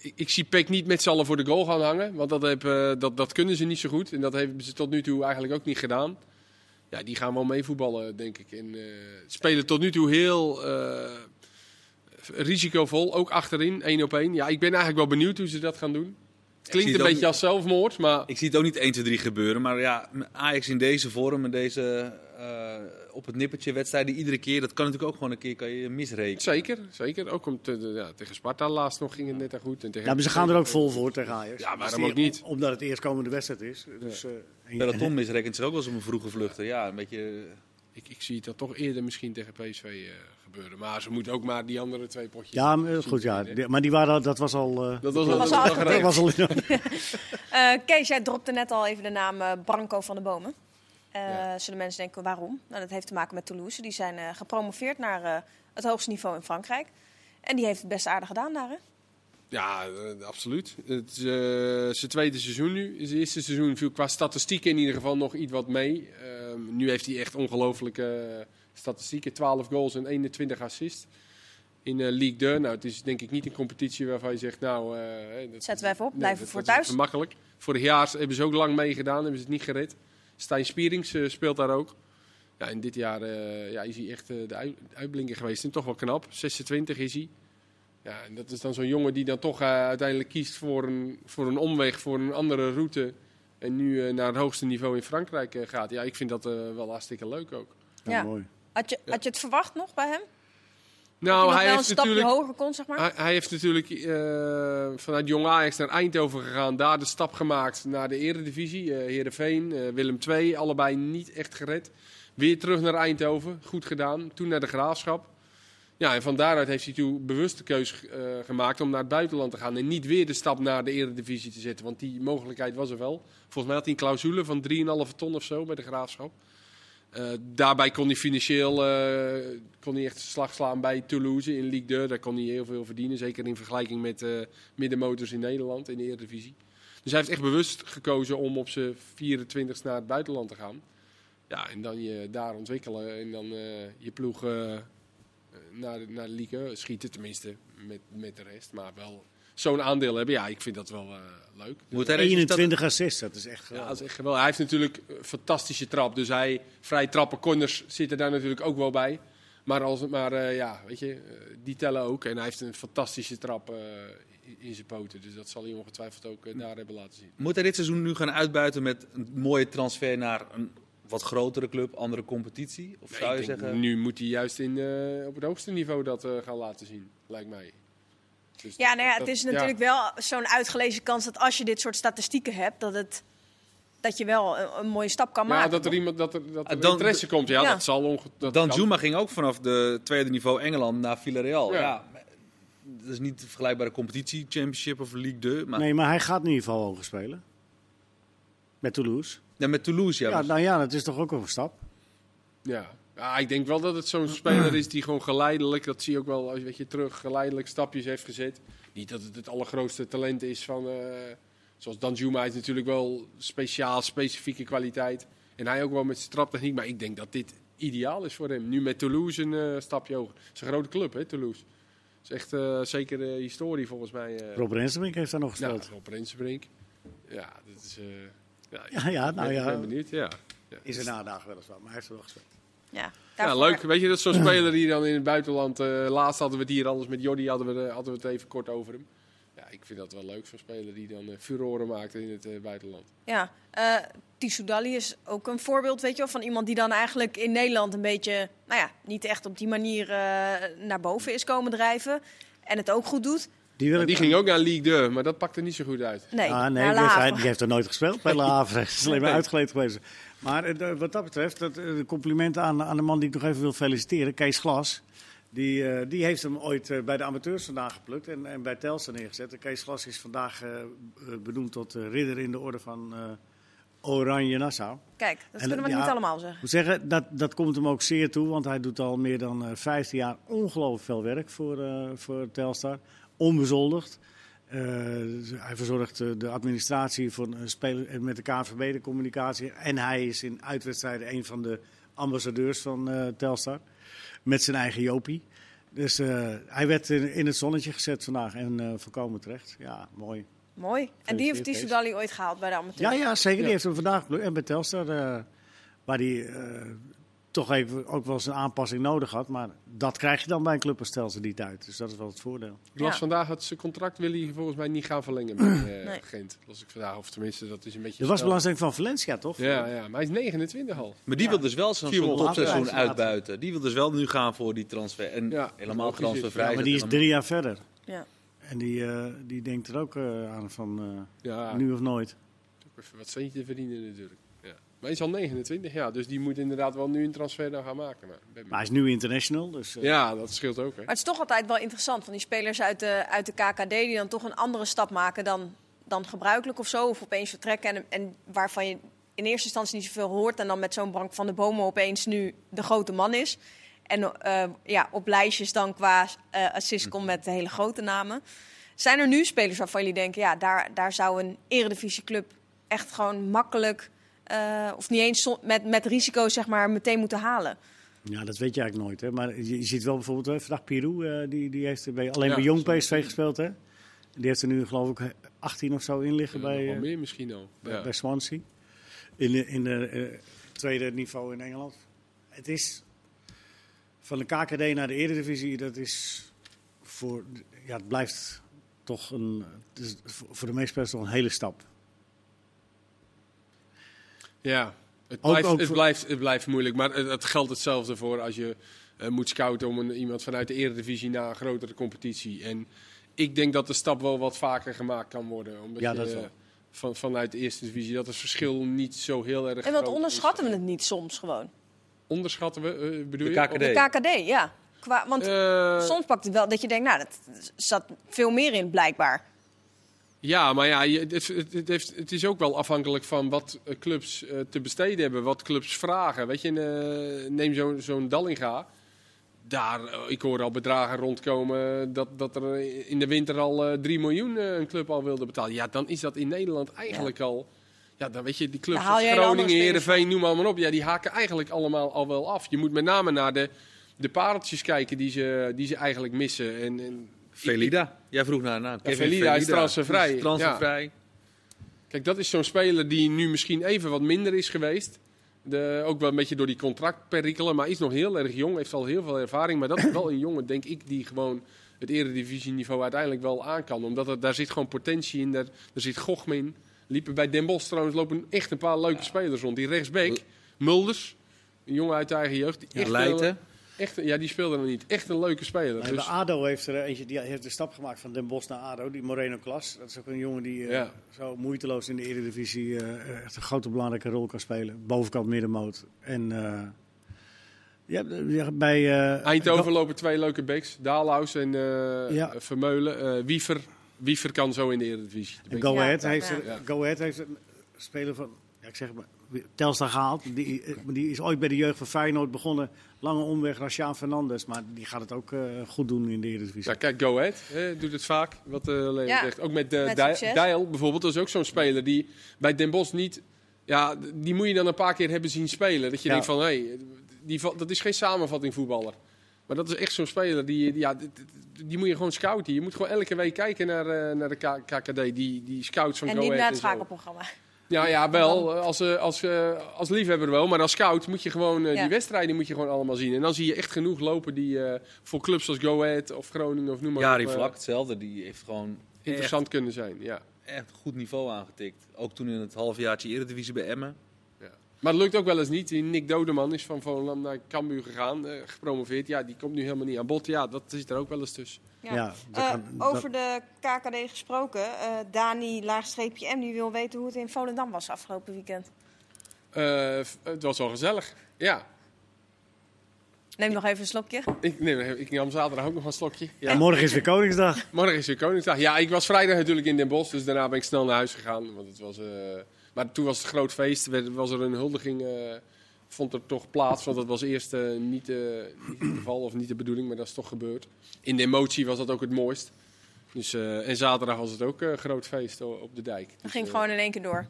Ik, ik zie Peck niet met z'n allen voor de goal gaan hangen. Want dat, heb, eh, dat, dat kunnen ze niet zo goed. En dat hebben ze tot nu toe eigenlijk ook niet gedaan. Ja, die gaan wel meevoetballen, denk ik. En eh, spelen tot nu toe heel eh, risicovol. Ook achterin, één op één. Ja, ik ben eigenlijk wel benieuwd hoe ze dat gaan doen. Het klinkt het een beetje als zelfmoord, maar Ik zie het ook niet 1, 2, 3 gebeuren. Maar ja, Ajax in deze vorm en deze op het nippertje wedstrijden iedere keer. Dat kan natuurlijk ook gewoon een keer kan je misrekenen. zeker. zeker. Ook om te, ja, tegen Sparta laatst nog ging het net goed. En tegen Ja, maar ze gaan er ook vol voor tegen Ajax. Ja, waarom Dus ook niet? Omdat het eerstkomende wedstrijd is. Dus, eh, en- Peloton misrekent zich ook wel eens op een vroege vluchten. Ja, een beetje... Ik, ik zie het dan toch eerder misschien tegen PSV eh, gebeuren. Maar ze moeten ook maar die andere twee potjes. Ja, maar, goed, ja. Die- Maar die waren, dat was al... eh, Dat was, Dat al- was dat al was al dat Eh, Kees, jij dropte net al even de naam eh, Branco van de Bomen. Eh, Ja. Zullen mensen denken waarom? Nou, dat heeft te maken met Toulouse. Die zijn eh, gepromoveerd naar eh, het hoogste niveau in Frankrijk. En die heeft het best aardig gedaan daar, hè? Ja, absoluut. Het is zijn tweede seizoen nu. Zijn eerste seizoen viel qua statistieken in ieder geval nog iets wat mee. Ehm, nu heeft hij echt ongelooflijke statistieken. 12 goals en 21 assists. In League 2. Nou, het is denk ik niet een competitie waarvan je zegt, nou... dat- Zetten we even op, Nee, blijven dat- voor dat is thuis. even makkelijk. Vorig jaar hebben ze ook lang meegedaan, hebben ze het niet gered. Stijn Spierings eh, speelt daar ook. Ja, en dit jaar eh, ja, is hij echt eh, de uit- uitblinker geweest. En toch wel knap. 26 is hij. Ja, en dat is dan zo'n jongen die dan toch eh, uiteindelijk kiest voor een, voor een omweg, voor een andere route. En nu eh, naar het hoogste niveau in Frankrijk eh, gaat. Ja, ik vind dat eh, wel hartstikke leuk ook. Ja, Ja. mooi. Had je, had je het verwacht nog bij hem? Nou, hij een heeft stapje natuurlijk... hoger kon, zeg maar? Hij, hij heeft natuurlijk eh, vanuit Jong Ajax naar Eindhoven gegaan. Daar de stap gemaakt naar de eredivisie. eh Heerenveen, eh, Willem II. Allebei niet echt gered. Weer terug naar Eindhoven. Goed gedaan. Toen naar de Graafschap. Ja, en van daaruit heeft hij toen bewust de keus eh, gemaakt om naar het buitenland te gaan. En niet weer de stap naar de eredivisie te zetten. Want die mogelijkheid was er wel. Volgens mij had hij een clausule van 3,5 ton of zo bij de Graafschap. Eh, daarbij kon hij financieel eh, kon hij echt slag slaan bij Toulouse in Ligue 2. Daar kon hij heel veel verdienen. Zeker in vergelijking met eh, middenmotors in Nederland in de Eredivisie. Dus hij heeft echt bewust gekozen om op zijn 24 naar het buitenland te gaan. Ja, en dan je daar ontwikkelen en dan je ploeg naar, naar de Ligue schieten. Tenminste, met, met de rest. Maar wel zo'n aandeel hebben. Ja, ik vind dat wel eh, leuk. Moet hij deze stap- 21 assists, dat is echt Ja, geweldig. dat is echt geweldig. Hij heeft natuurlijk een fantastische trap. Dus hij, vrij trappen, corners zitten daar natuurlijk ook wel bij. Maar, als, maar eh, ja, weet je, eh, die tellen ook. En hij heeft een fantastische trap eh, in- zijn poten. Dus dat zal hij ongetwijfeld ook daar hebben laten zien. Moet hij dit seizoen nu gaan uitbuiten met een mooie transfer naar een wat grotere club, andere competitie? Of zou je Ik denk, zeggen... Nu moet hij juist in, eh, op het hoogste niveau dat eh, gaan laten zien, lijkt mij. Dus Ja, nou ja, het is ja. natuurlijk wel zo'n uitgelezen kans dat als je dit soort statistieken hebt, dat, het, dat je wel een, een mooie stap kan Ja, maken. dat er iemand dat er, dat er Ah, dan- interesse komt. Ja, Ja. dat zal onge dat Dan kan. Juma ging ook vanaf de tweede niveau Engeland naar Villarreal. Ja. Ja. dat is niet de vergelijkbare competitie, Championship of League 2. Maar Nee, maar hij gaat in ieder geval hoger spelen. Met Toulouse. Nee, met Toulouse, ja. Ja, nou ja, dat is toch ook een stap. Ja. Ja, ik denk wel dat het zo'n speler is die gewoon geleidelijk, dat zie je ook wel als je, weet je, terug, geleidelijk stapjes heeft gezet. Niet dat het het allergrootste talent is van, eh, zoals Danjuma heeft natuurlijk wel speciaal, specifieke kwaliteit. En hij ook wel met zijn traptechniek, maar ik denk dat dit ideaal is voor hem. Nu met Toulouse een eh, stapje hoger. Het is een grote club, hè, Toulouse. Het is echt eh, zeker de historie volgens mij. eh Rob Rensenbrink heeft daar nog ja, gespeeld. Rob Rensenbrink. Ja, dat is... eh, ja, Ja, ja, nou ben- ja. ik ben benieuwd, ja. ja. Is er nadagen weliswaar, maar hij heeft er wel gespeeld. Ja, Ja, leuk. Weet je, dat is zo'n speler die dan in het buitenland... eh, laatst hadden we het hier, anders met Jordi hadden we, hadden we het even kort over hem. Ja, ik vind dat wel leuk, zo'n speler die dan eh, furoren maakt in het eh, buitenland. Ja, eh Tissou Dali is ook een voorbeeld, weet je wel, van iemand die dan eigenlijk in Nederland een beetje, nou ja, niet echt op die manier eh, naar boven is komen drijven. En het ook goed doet. Die, wil ik- Die ging ook naar League 2, maar dat pakte niet zo goed uit. Nee, Ah, nee, die heeft, Havre. hij- die heeft er nooit gespeeld bij La Havre. Het is alleen maar uitgeleid geweest. Maar eh, wat dat betreft, dat, eh, complimenten aan, aan de man die ik nog even wil feliciteren, Kees Glas. Die, eh, die heeft hem ooit bij de amateurs vandaag geplukt en, en bij Telstar neergezet. En Kees Glas is vandaag benoemd tot ridder in de orde van Oranje Nassau. Kijk, dat En, kunnen we ja, niet allemaal zeggen. Ik moet zeggen, dat, dat komt hem ook zeer toe, want hij doet al meer dan eh 15 jaar ongelooflijk veel werk voor, voor Telstar. Onbezoldigd. Eh, hij verzorgt eh, de administratie van speler eh, met de KNVB, de communicatie. En hij is in uitwedstrijden een van de ambassadeurs van eh, Telstar. Met zijn eigen Jopie. Dus eh, hij werd in, in het zonnetje gezet vandaag en eh volkomen terecht. Ja, mooi. Mooi. En die heeft Dali ooit gehaald bij de amateurs. Ja, ja zeker. Ja. Die heeft hem vandaag. En bij Telstar, eh, waar hij eh, toch even ook wel eens een aanpassing nodig had. Maar dat krijg je dan bij een club als die tijd. Dus dat is wel het voordeel. Ik las Ja. vandaag dat zijn contract wil hij volgens mij niet gaan verlengen bij eh, Nee. Gent. Las ik vandaag, of tenminste, dat is een beetje... Dat was belangstelling van Valencia, toch? Ja, ja, maar hij is 29 al. Maar die Ja. wil dus wel wel topseizoen uitbuiten. Die wil dus wel nu gaan voor die transfer. En Ja, helemaal transfervrij. Ja, maar die is drie jaar verder. Ja. En die, eh, die denkt er ook eh, aan van eh, Ja, nu of nooit. ook even wat centje verdienen natuurlijk. Ja. Maar hij is al 29 jaar, dus die moet inderdaad wel nu een transfer nou gaan maken. Maar, Maar hij is nu international, dus eh, Ja, dat scheelt ook. Hè. Maar het is toch altijd wel interessant van die spelers uit de, uit de KKD die dan toch een andere stap maken dan, dan gebruikelijk of zo. Of opeens vertrekken en, en waarvan je in eerste instantie niet zoveel hoort. En dan met zo'n Brank van de Bomen opeens nu de grote man is. En eh, ja, op lijstjes dan qua eh assist komt met de hele grote namen. Zijn er nu spelers waarvan jullie denken, ja, daar, daar zou een eredivisieclub echt gewoon makkelijk... eh, of niet eens met, met risico zeg maar meteen moeten halen. ja, dat weet je eigenlijk nooit. Hè. Maar je, je ziet wel bijvoorbeeld, hè, vandaag Pirou, eh, die, die heeft bij, alleen Ja, bij Jong. PSV gespeeld. Hè. Die heeft er nu geloof ik 18 of zo in liggen Ja, bij, eh, meer misschien al. bij, Ja. bij Swansea. In de, in de eh, tweede niveau in Engeland. Het is van de KKD naar de Eredivisie, dat is voor, ja, het blijft toch een, het is voor voor de meeste spelers toch een hele stap. Ja, het blijft, ook het blijft, het blijft moeilijk. Maar het, het geldt hetzelfde voor als je eh, moet scouten om een, iemand vanuit de eredivisie naar een grotere competitie. En ik denk dat de stap wel wat vaker gemaakt kan worden. Omdat Ja, je, dat eh, wel. van, vanuit de eerste divisie, dat het verschil niet zo heel erg En wat groot onderschatten is. we het niet soms gewoon? Onderschatten we, eh, bedoel De je? KKD. De KKD, ja. Qua, want soms pakt het wel dat je denkt, nou, dat zat veel meer in blijkbaar. Ja, maar ja, het, het, heeft, het is ook wel afhankelijk van wat eh, clubs eh, te besteden hebben, wat clubs vragen. Weet je, eh, neem zo'n Dallinga. Daar, ik hoor al bedragen rondkomen dat, dat er in de winter al eh 3 miljoen een club al wilde betalen. Ja, dan is dat in Nederland eigenlijk al... Ja, dan weet je, die clubs als andere Groningen, Heerenveen, noem maar, maar op. Ja, die haken eigenlijk allemaal al wel af. Je moet met name naar de, de pareltjes kijken die ze, die ze eigenlijk missen. En, en Velida. Jij vroeg naar naam. Kevin Velida is transfervrij. Kijk, dat is zo'n speler die nu misschien even wat minder is geweest. De, ook wel een beetje door die contractperikelen, maar is nog heel erg jong, heeft al heel veel ervaring. Maar dat is wel een jongen, denk ik, die gewoon het eredivisieniveau uiteindelijk wel aan kan. Omdat er, daar zit gewoon potentie in, daar, daar zit Gochm in. Liepen bij Den Bosch trouwens lopen echt een paar leuke spelers rond. Die rechtsbeek, Mulders, een jongen uit de eigen jeugd. Die echt, een- echt, ja, die speelde nog niet. Echt een leuke speler. Nee, Dus, ADO heeft er eentje, die heeft de stap gemaakt van Den Bosch naar ADO, die Moreno Klas. Dat is ook een jongen die eh, zo moeiteloos in de Eredivisie eh, echt een grote belangrijke rol kan spelen. Bovenkant middenmoot. En eh, ja, bij Eindhoven lopen twee leuke backs. Daalhuis en Ja. Vermeulen. Wiever. Wiever kan zo in de Eredivisie. En Go, Ahead heeft er. Go Ahead heeft een speler van, ja, ik zeg maar, Telstar gehaald. Die, eh, die is ooit bij de jeugd van Feyenoord begonnen. Lange omweg, Rashaan Fernandes. Maar die gaat het ook eh, goed doen in de Eredivisie. Ja, kijk, Go Ahead hè, doet het vaak, wat uh, Leo Ja, zegt. Ook met, uh, met. Dijl bijvoorbeeld, dat is ook zo'n speler die bij Den Bosch niet... Ja, die moet je dan een paar keer hebben zien spelen. Dat je Ja. denkt van, hé, hey, die, dat is geen samenvatting voetballer. Maar dat is echt zo'n speler, die, die- ja, die, die moet je gewoon scouten. Je moet gewoon elke week kijken naar, eh, naar de KKD, die, die scouts van En Go niet Ahead naar het en zo. schakelprogramma. Ja, ja, wel. Als, eh, als, eh, als liefhebber wel. Maar als scout moet je gewoon eh, Ja. die wedstrijden moet je gewoon allemaal zien. En dan zie je echt genoeg lopen die eh, voor clubs als Go Ahead of Groningen of noem maar Jari op, eh, Vlak, hetzelfde. Die heeft gewoon interessant kunnen zijn. Ja. echt, goed niveau aangetikt. Ook toen in het halfjaartje Eredivisie bij Emmen. Maar het lukt ook wel eens niet. Die Nick Dodeman is van Volendam naar Cambuur gegaan, eh, gepromoveerd. Ja, die komt nu helemaal niet aan bod. Ja, dat zit er ook wel eens tussen. Ja. Eh, kan- dat- over de KKD gesproken. eh Dani, laagstreepje M, die wil weten hoe het in Volendam was afgelopen weekend. Eh, het was wel gezellig. Ja, Neem nog even een slokje. ik, nee, ik nam zaterdag ook nog een slokje. Ja. En morgen is weer Koningsdag. Morgen is weer Koningsdag. Ja, ik was vrijdag natuurlijk in Den Bosch, dus daarna ben ik snel naar huis gegaan. Want het was, eh, maar toen was het een groot feest, werd- was er een huldiging, eh, vond er toch plaats. Want dat was eerst eh, niet, eh, niet het geval of niet de bedoeling, maar dat is toch gebeurd. In de emotie was dat ook het mooist. Dus, eh, en zaterdag was het ook een groot feest op de dijk. Dat Dus, ging gewoon in één keer door.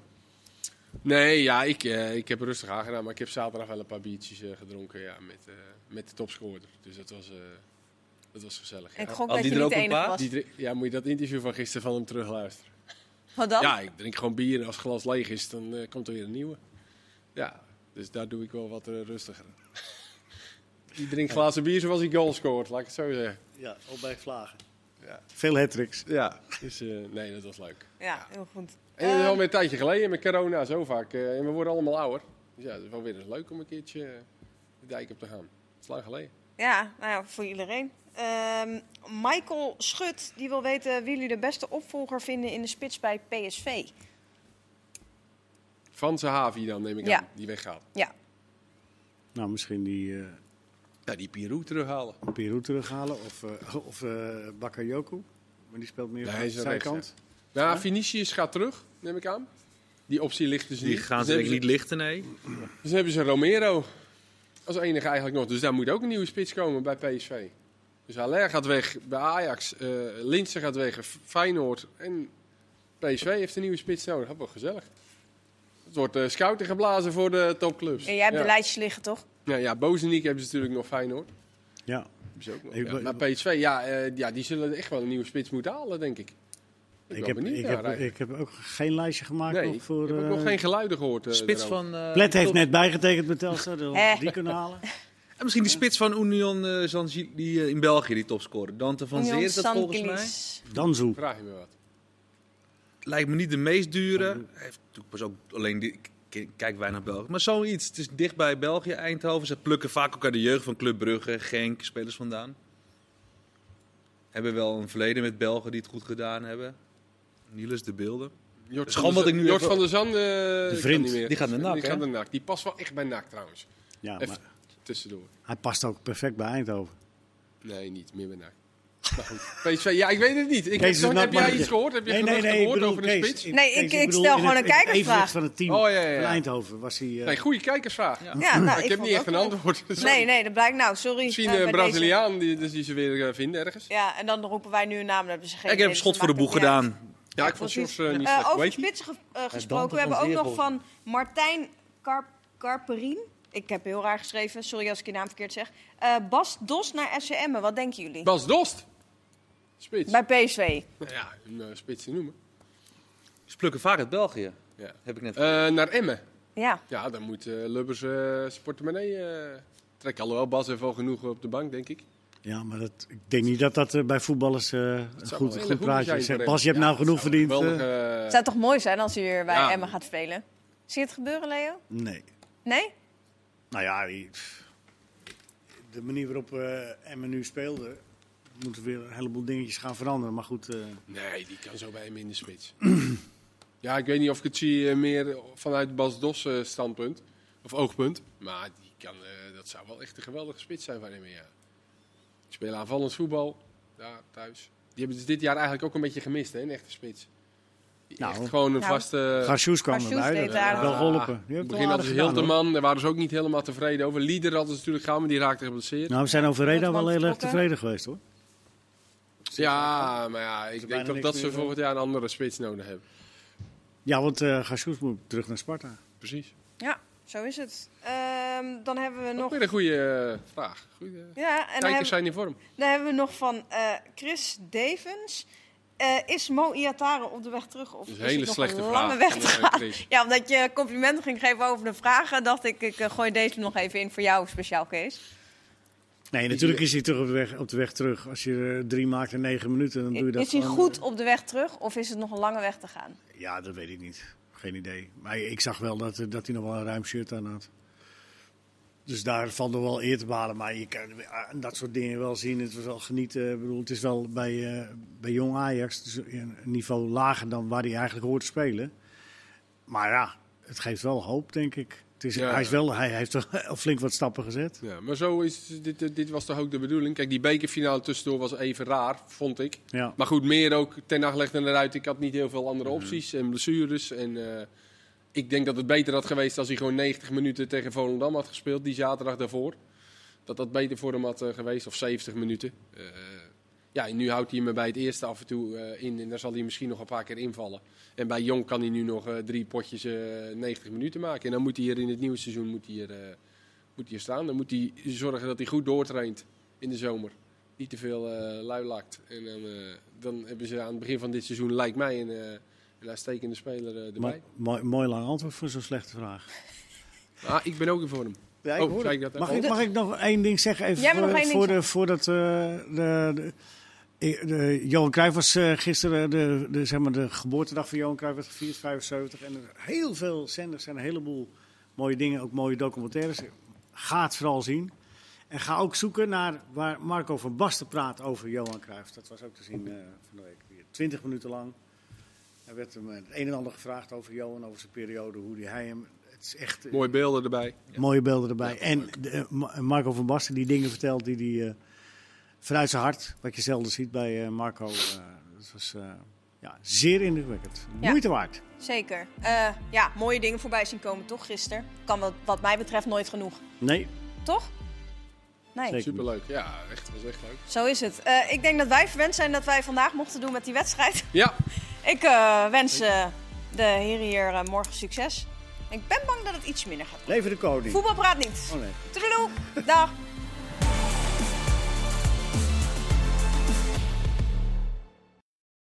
Nee, ja, ik, eh, ik heb rustig aangedaan, maar ik heb zaterdag wel een paar biertjes gedronken ja, met, eh, met de topscorer. Dus dat was, eh, dat was gezellig. En ik ja. gok Had dat je die niet de enige was. Die ja, moet je dat interview van gisteren van hem terugluisteren? Wat dan? Ja, ik drink gewoon bier en als het glas leeg is, dan komt er weer een nieuwe. Ja, dus daar doe ik wel wat eh, rustiger. Die drinkt glazen bier zoals hij goal scoort, laat ik het zo zeggen. Ja, op bij Vlagen. Ja, Veel hat-tricks. ja dus eh, nee, dat was leuk. Ja, heel goed. En dat is Eh, alweer een tijdje geleden met corona, zo vaak. eh, en we worden allemaal ouder. Dus ja, het is wel weer eens leuk om een keertje de dijk op te gaan. Dat is lang geleden. Ja, nou ja, voor iedereen. Ehm, Michael Schut, die wil weten wie jullie de beste opvolger vinden in de spits bij PSV. Van Zahavi dan, neem ik Ja. aan, die weggaat. Ja, Nou, misschien die eh Ja, die Pirou terughalen. Peru terughalen. Of, eh of eh Bakayoko. Maar die speelt meer Nee, aan de zijkant. Nou, Vinicius gaat terug, neem ik aan. Die optie ligt dus Die niet. gaan Dus ze niet lichten, nee. Dus dan hebben ze Romero als enige eigenlijk nog. Dus daar moet ook een nieuwe spits komen bij PSV. Dus Haller gaat weg bij Ajax, eh Linse gaat weg, bij Feyenoord. En PSV heeft een nieuwe spits nodig. Dat wordt gezellig. Het wordt eh scouting geblazen voor de topclubs. en jij hebt ja. de lijstjes liggen, toch? Ja, ja, Bozeniek hebben ze natuurlijk nog Feyenoord. Ja. Hebben ze ook nog. Ik Ja, Maar PSV, ja, eh, ja, die zullen echt wel een nieuwe spits moeten halen, denk ik. Ik, heb, ik, heb, ik heb ook geen lijstje gemaakt Nee, nog voor... ik heb ook eh, nog geen geluiden gehoord. eh, Spits daarover. van... eh, Plet heeft Top- net bijgetekend met Telstar. Dus die kunnen halen. En misschien die spits van Union eh, Zanzi- die in België die topscorer. Dante van Zeer dat volgens mij. Danzoe. Vraag je me wat. Lijkt me niet de meest dure. Hij heeft natuurlijk pas ook alleen die, ik kijk weinig België. Maar zoiets, het is dicht bij België, Eindhoven. Ze plukken vaak ook uit de jeugd van Club Brugge, Genk, spelers vandaan. Hebben wel een verleden met Belgen die het goed gedaan hebben. Niels de Beelden. Jort van, de, ik nu Jort van der Zanden. eh, vriend, kan niet meer. die gaat naar NAC, Die gaat naar NAC. Die past wel echt bij NAC trouwens. Ja, Even maar tussendoor. hij past ook perfect bij Eindhoven. Nee, niet meer bij NAC. Maar goed. PSV, ja, ik weet het niet. Ik heb, zo- heb jij iets gehoord? Heb je Nee, nee, nee, gehoord bedoel, over de Kees, spits? ik- Nee, Kees, ik- ik stel gewoon een kijkersvraag. van het team Oh, ja, ja, ja. van Eindhoven was hij... Nee, goede kijkersvraag. Ja. Ja, nou, ik heb niet echt een antwoord. Sorry. Nee, nee, dat blijkt nou. Sorry. Misschien een deze. Braziliaan die, dus die ze weer eh, vinden ergens. Ja, en dan roepen wij nu een naam. Dan hebben ze geen ik heb een schot dus voor de dat boeg gedaan. Ja, ik vond. Jos eh, niet slecht. Over spitsen eh, Dante gesproken. We hebben ook nog van Martijn Kar Karperien. Ik heb heel raar geschreven. Sorry als ik je naam verkeerd zeg. Eh, Bas Dos naar SCM. Wat denken jullie? Bas Dost. Spits. Bij PSV. Nou ja, een eh, spits te noemen. Ze plukken vaak uit België, Ja. heb ik net Eh, naar Emmen. Ja. Ja, dan moet eh, Lubbers eh zijn portemonnee eh trekken. Alhoewel, Bas heeft wel genoeg op de bank, denk ik. Ja, maar dat, ik denk niet dat dat bij voetballers eh, een goed, goed praatje is. Bas, je hebt Ja, nou genoeg verdiend. geweldige, Het zou toch mooi zijn als hij weer bij Ja. Emmen gaat spelen? Zie je het gebeuren, Leo? nee. Nee? Nou ja, de manier waarop eh Emmen nu speelde, moeten weer een heleboel dingetjes gaan veranderen. Maar goed, eh, Nee, die kan zo bij hem in de spits. ja, ik weet niet of ik het zie eh, meer vanuit Bas Dos eh, standpunt. Of oogpunt. Maar die kan, eh, dat zou wel echt een geweldige spits zijn van hem, ja. Die spelen aanvallend voetbal. Daar, thuis. Die hebben ze dit jaar eigenlijk ook een beetje gemist, hè, een echte spits. Nou. echt gewoon een Nou. vaste... Garcious kwam erbij. Dat wel geholpen. In het begin hadden ze. Hilterman, daar waren ze ook niet helemaal tevreden over. Lieder hadden ze natuurlijk gaan, maar die raakte geblesseerd. Nou, we zijn over Reda wel heel erg tevreden geweest hoor. Ja, maar ja, ik denk toch dat ze volgend jaar een andere spits nodig hebben. Ja, want eh Garcious moet terug naar Sparta. Precies. Ja, zo is het. Ehm, dan hebben we Nog nog... weer een goede eh, vraag. Goeie, Ja, en dan kijkers hebben, zijn in vorm. dan hebben we nog van eh, Chris Devens. Eh, is Mo Iatare op de weg terug? Of Dat is is een hele het nog slechte een vraag. lange weg te Eh. Ja, omdat je complimenten ging geven over de vragen, dacht ik, ik eh, gooi deze nog even in voor jou, speciaal Kees. Nee, natuurlijk is hij terug op de weg, op de weg terug. Als je er drie maakt in negen minuten, dan doe je dat Is hij gewoon- goed op de weg terug of is het nog een lange weg te gaan? Ja, dat weet ik niet. Geen idee. Maar ik zag wel dat, eh, dat hij nog wel een ruim shirt aan had. Dus daar valt nog wel eer te behalen. Maar je kan aan dat soort dingen wel zien. Het was wel genieten. Ik bedoel, het is wel bij, eh, bij jong Ajax dus een niveau lager dan waar hij eigenlijk hoort te spelen. Maar ja, het geeft wel hoop, denk ik. Het is, Ja. hij, is wel, hij heeft wel flink wat stappen gezet. Ja, maar zo is dit, dit was toch ook de bedoeling. Kijk, die bekerfinale tussendoor was even raar, vond ik. Ja. Maar goed, meer ook ten nacht legde eruit. Ik had niet heel veel andere Mhm. opties en blessures. En eh, ik denk dat het beter had geweest als hij gewoon 90 minuten tegen Volendam had gespeeld, die zaterdag daarvoor. Dat dat beter voor hem had eh, geweest, of 70 minuten. Eh, ja, en nu houdt hij me bij het eerste af en toe eh, in en daar zal hij misschien nog een paar keer invallen. En bij Jong kan hij nu nog eh, drie potjes eh 90 minuten maken. En dan moet hij hier in het nieuwe seizoen moet hij hier, eh, moet hij hier staan. Dan moet hij zorgen dat hij goed doortraint in de zomer. Niet te veel eh lui lakt. En dan, eh, dan hebben ze aan het begin van dit seizoen, lijkt mij, een, eh, een uitstekende speler eh, erbij. Maar, mooi, mooi lang antwoord voor zo'n slechte vraag. Ah, ik ben ook in vorm. Ja, Oh, ik dat mag, ook? ik, mag ik nog één ding zeggen? Even voor, nog één ding voor de, eh, de, de- de- Johan Cruijff was eh, gisteren de, de, zeg maar de geboortedag van Johan Cruijff werd gevierd, 75. En er heel veel zenders en een heleboel mooie dingen, ook mooie documentaires. Ga het vooral zien. En ga ook zoeken naar waar Marco van Basten praat over Johan Cruijff. Dat was ook te zien eh, van de week weer. 20 minuten lang. Er werd hem het een en ander gevraagd over Johan, over zijn periode, hoe die hij hem... Het is echt... eh, Mooie beelden erbij. Mooie beelden erbij. Ja, en de, eh, Ma- Marco van Basten die dingen vertelt die hij eh, vanuit zijn hart, wat je zelden ziet bij eh, Marco. eh, dat was eh, ja, zeer indrukwekkend. Ja. Moeite waard. Zeker. Eh, ja, mooie dingen voorbij zien komen, toch, gisteren? Kan wat, wat mij betreft nooit genoeg. Nee, Toch? Nee, Zeker. Superleuk. Ja, echt, was echt leuk. zo is het. Eh, ik denk dat wij verwend zijn dat wij vandaag mochten doen met die wedstrijd. Ja, Ik eh, wens de heren hier morgen succes. Ik ben bang dat het iets minder gaat. leven de koning. Voetbal praat niet. Oh nee. Toedeloe. Dag.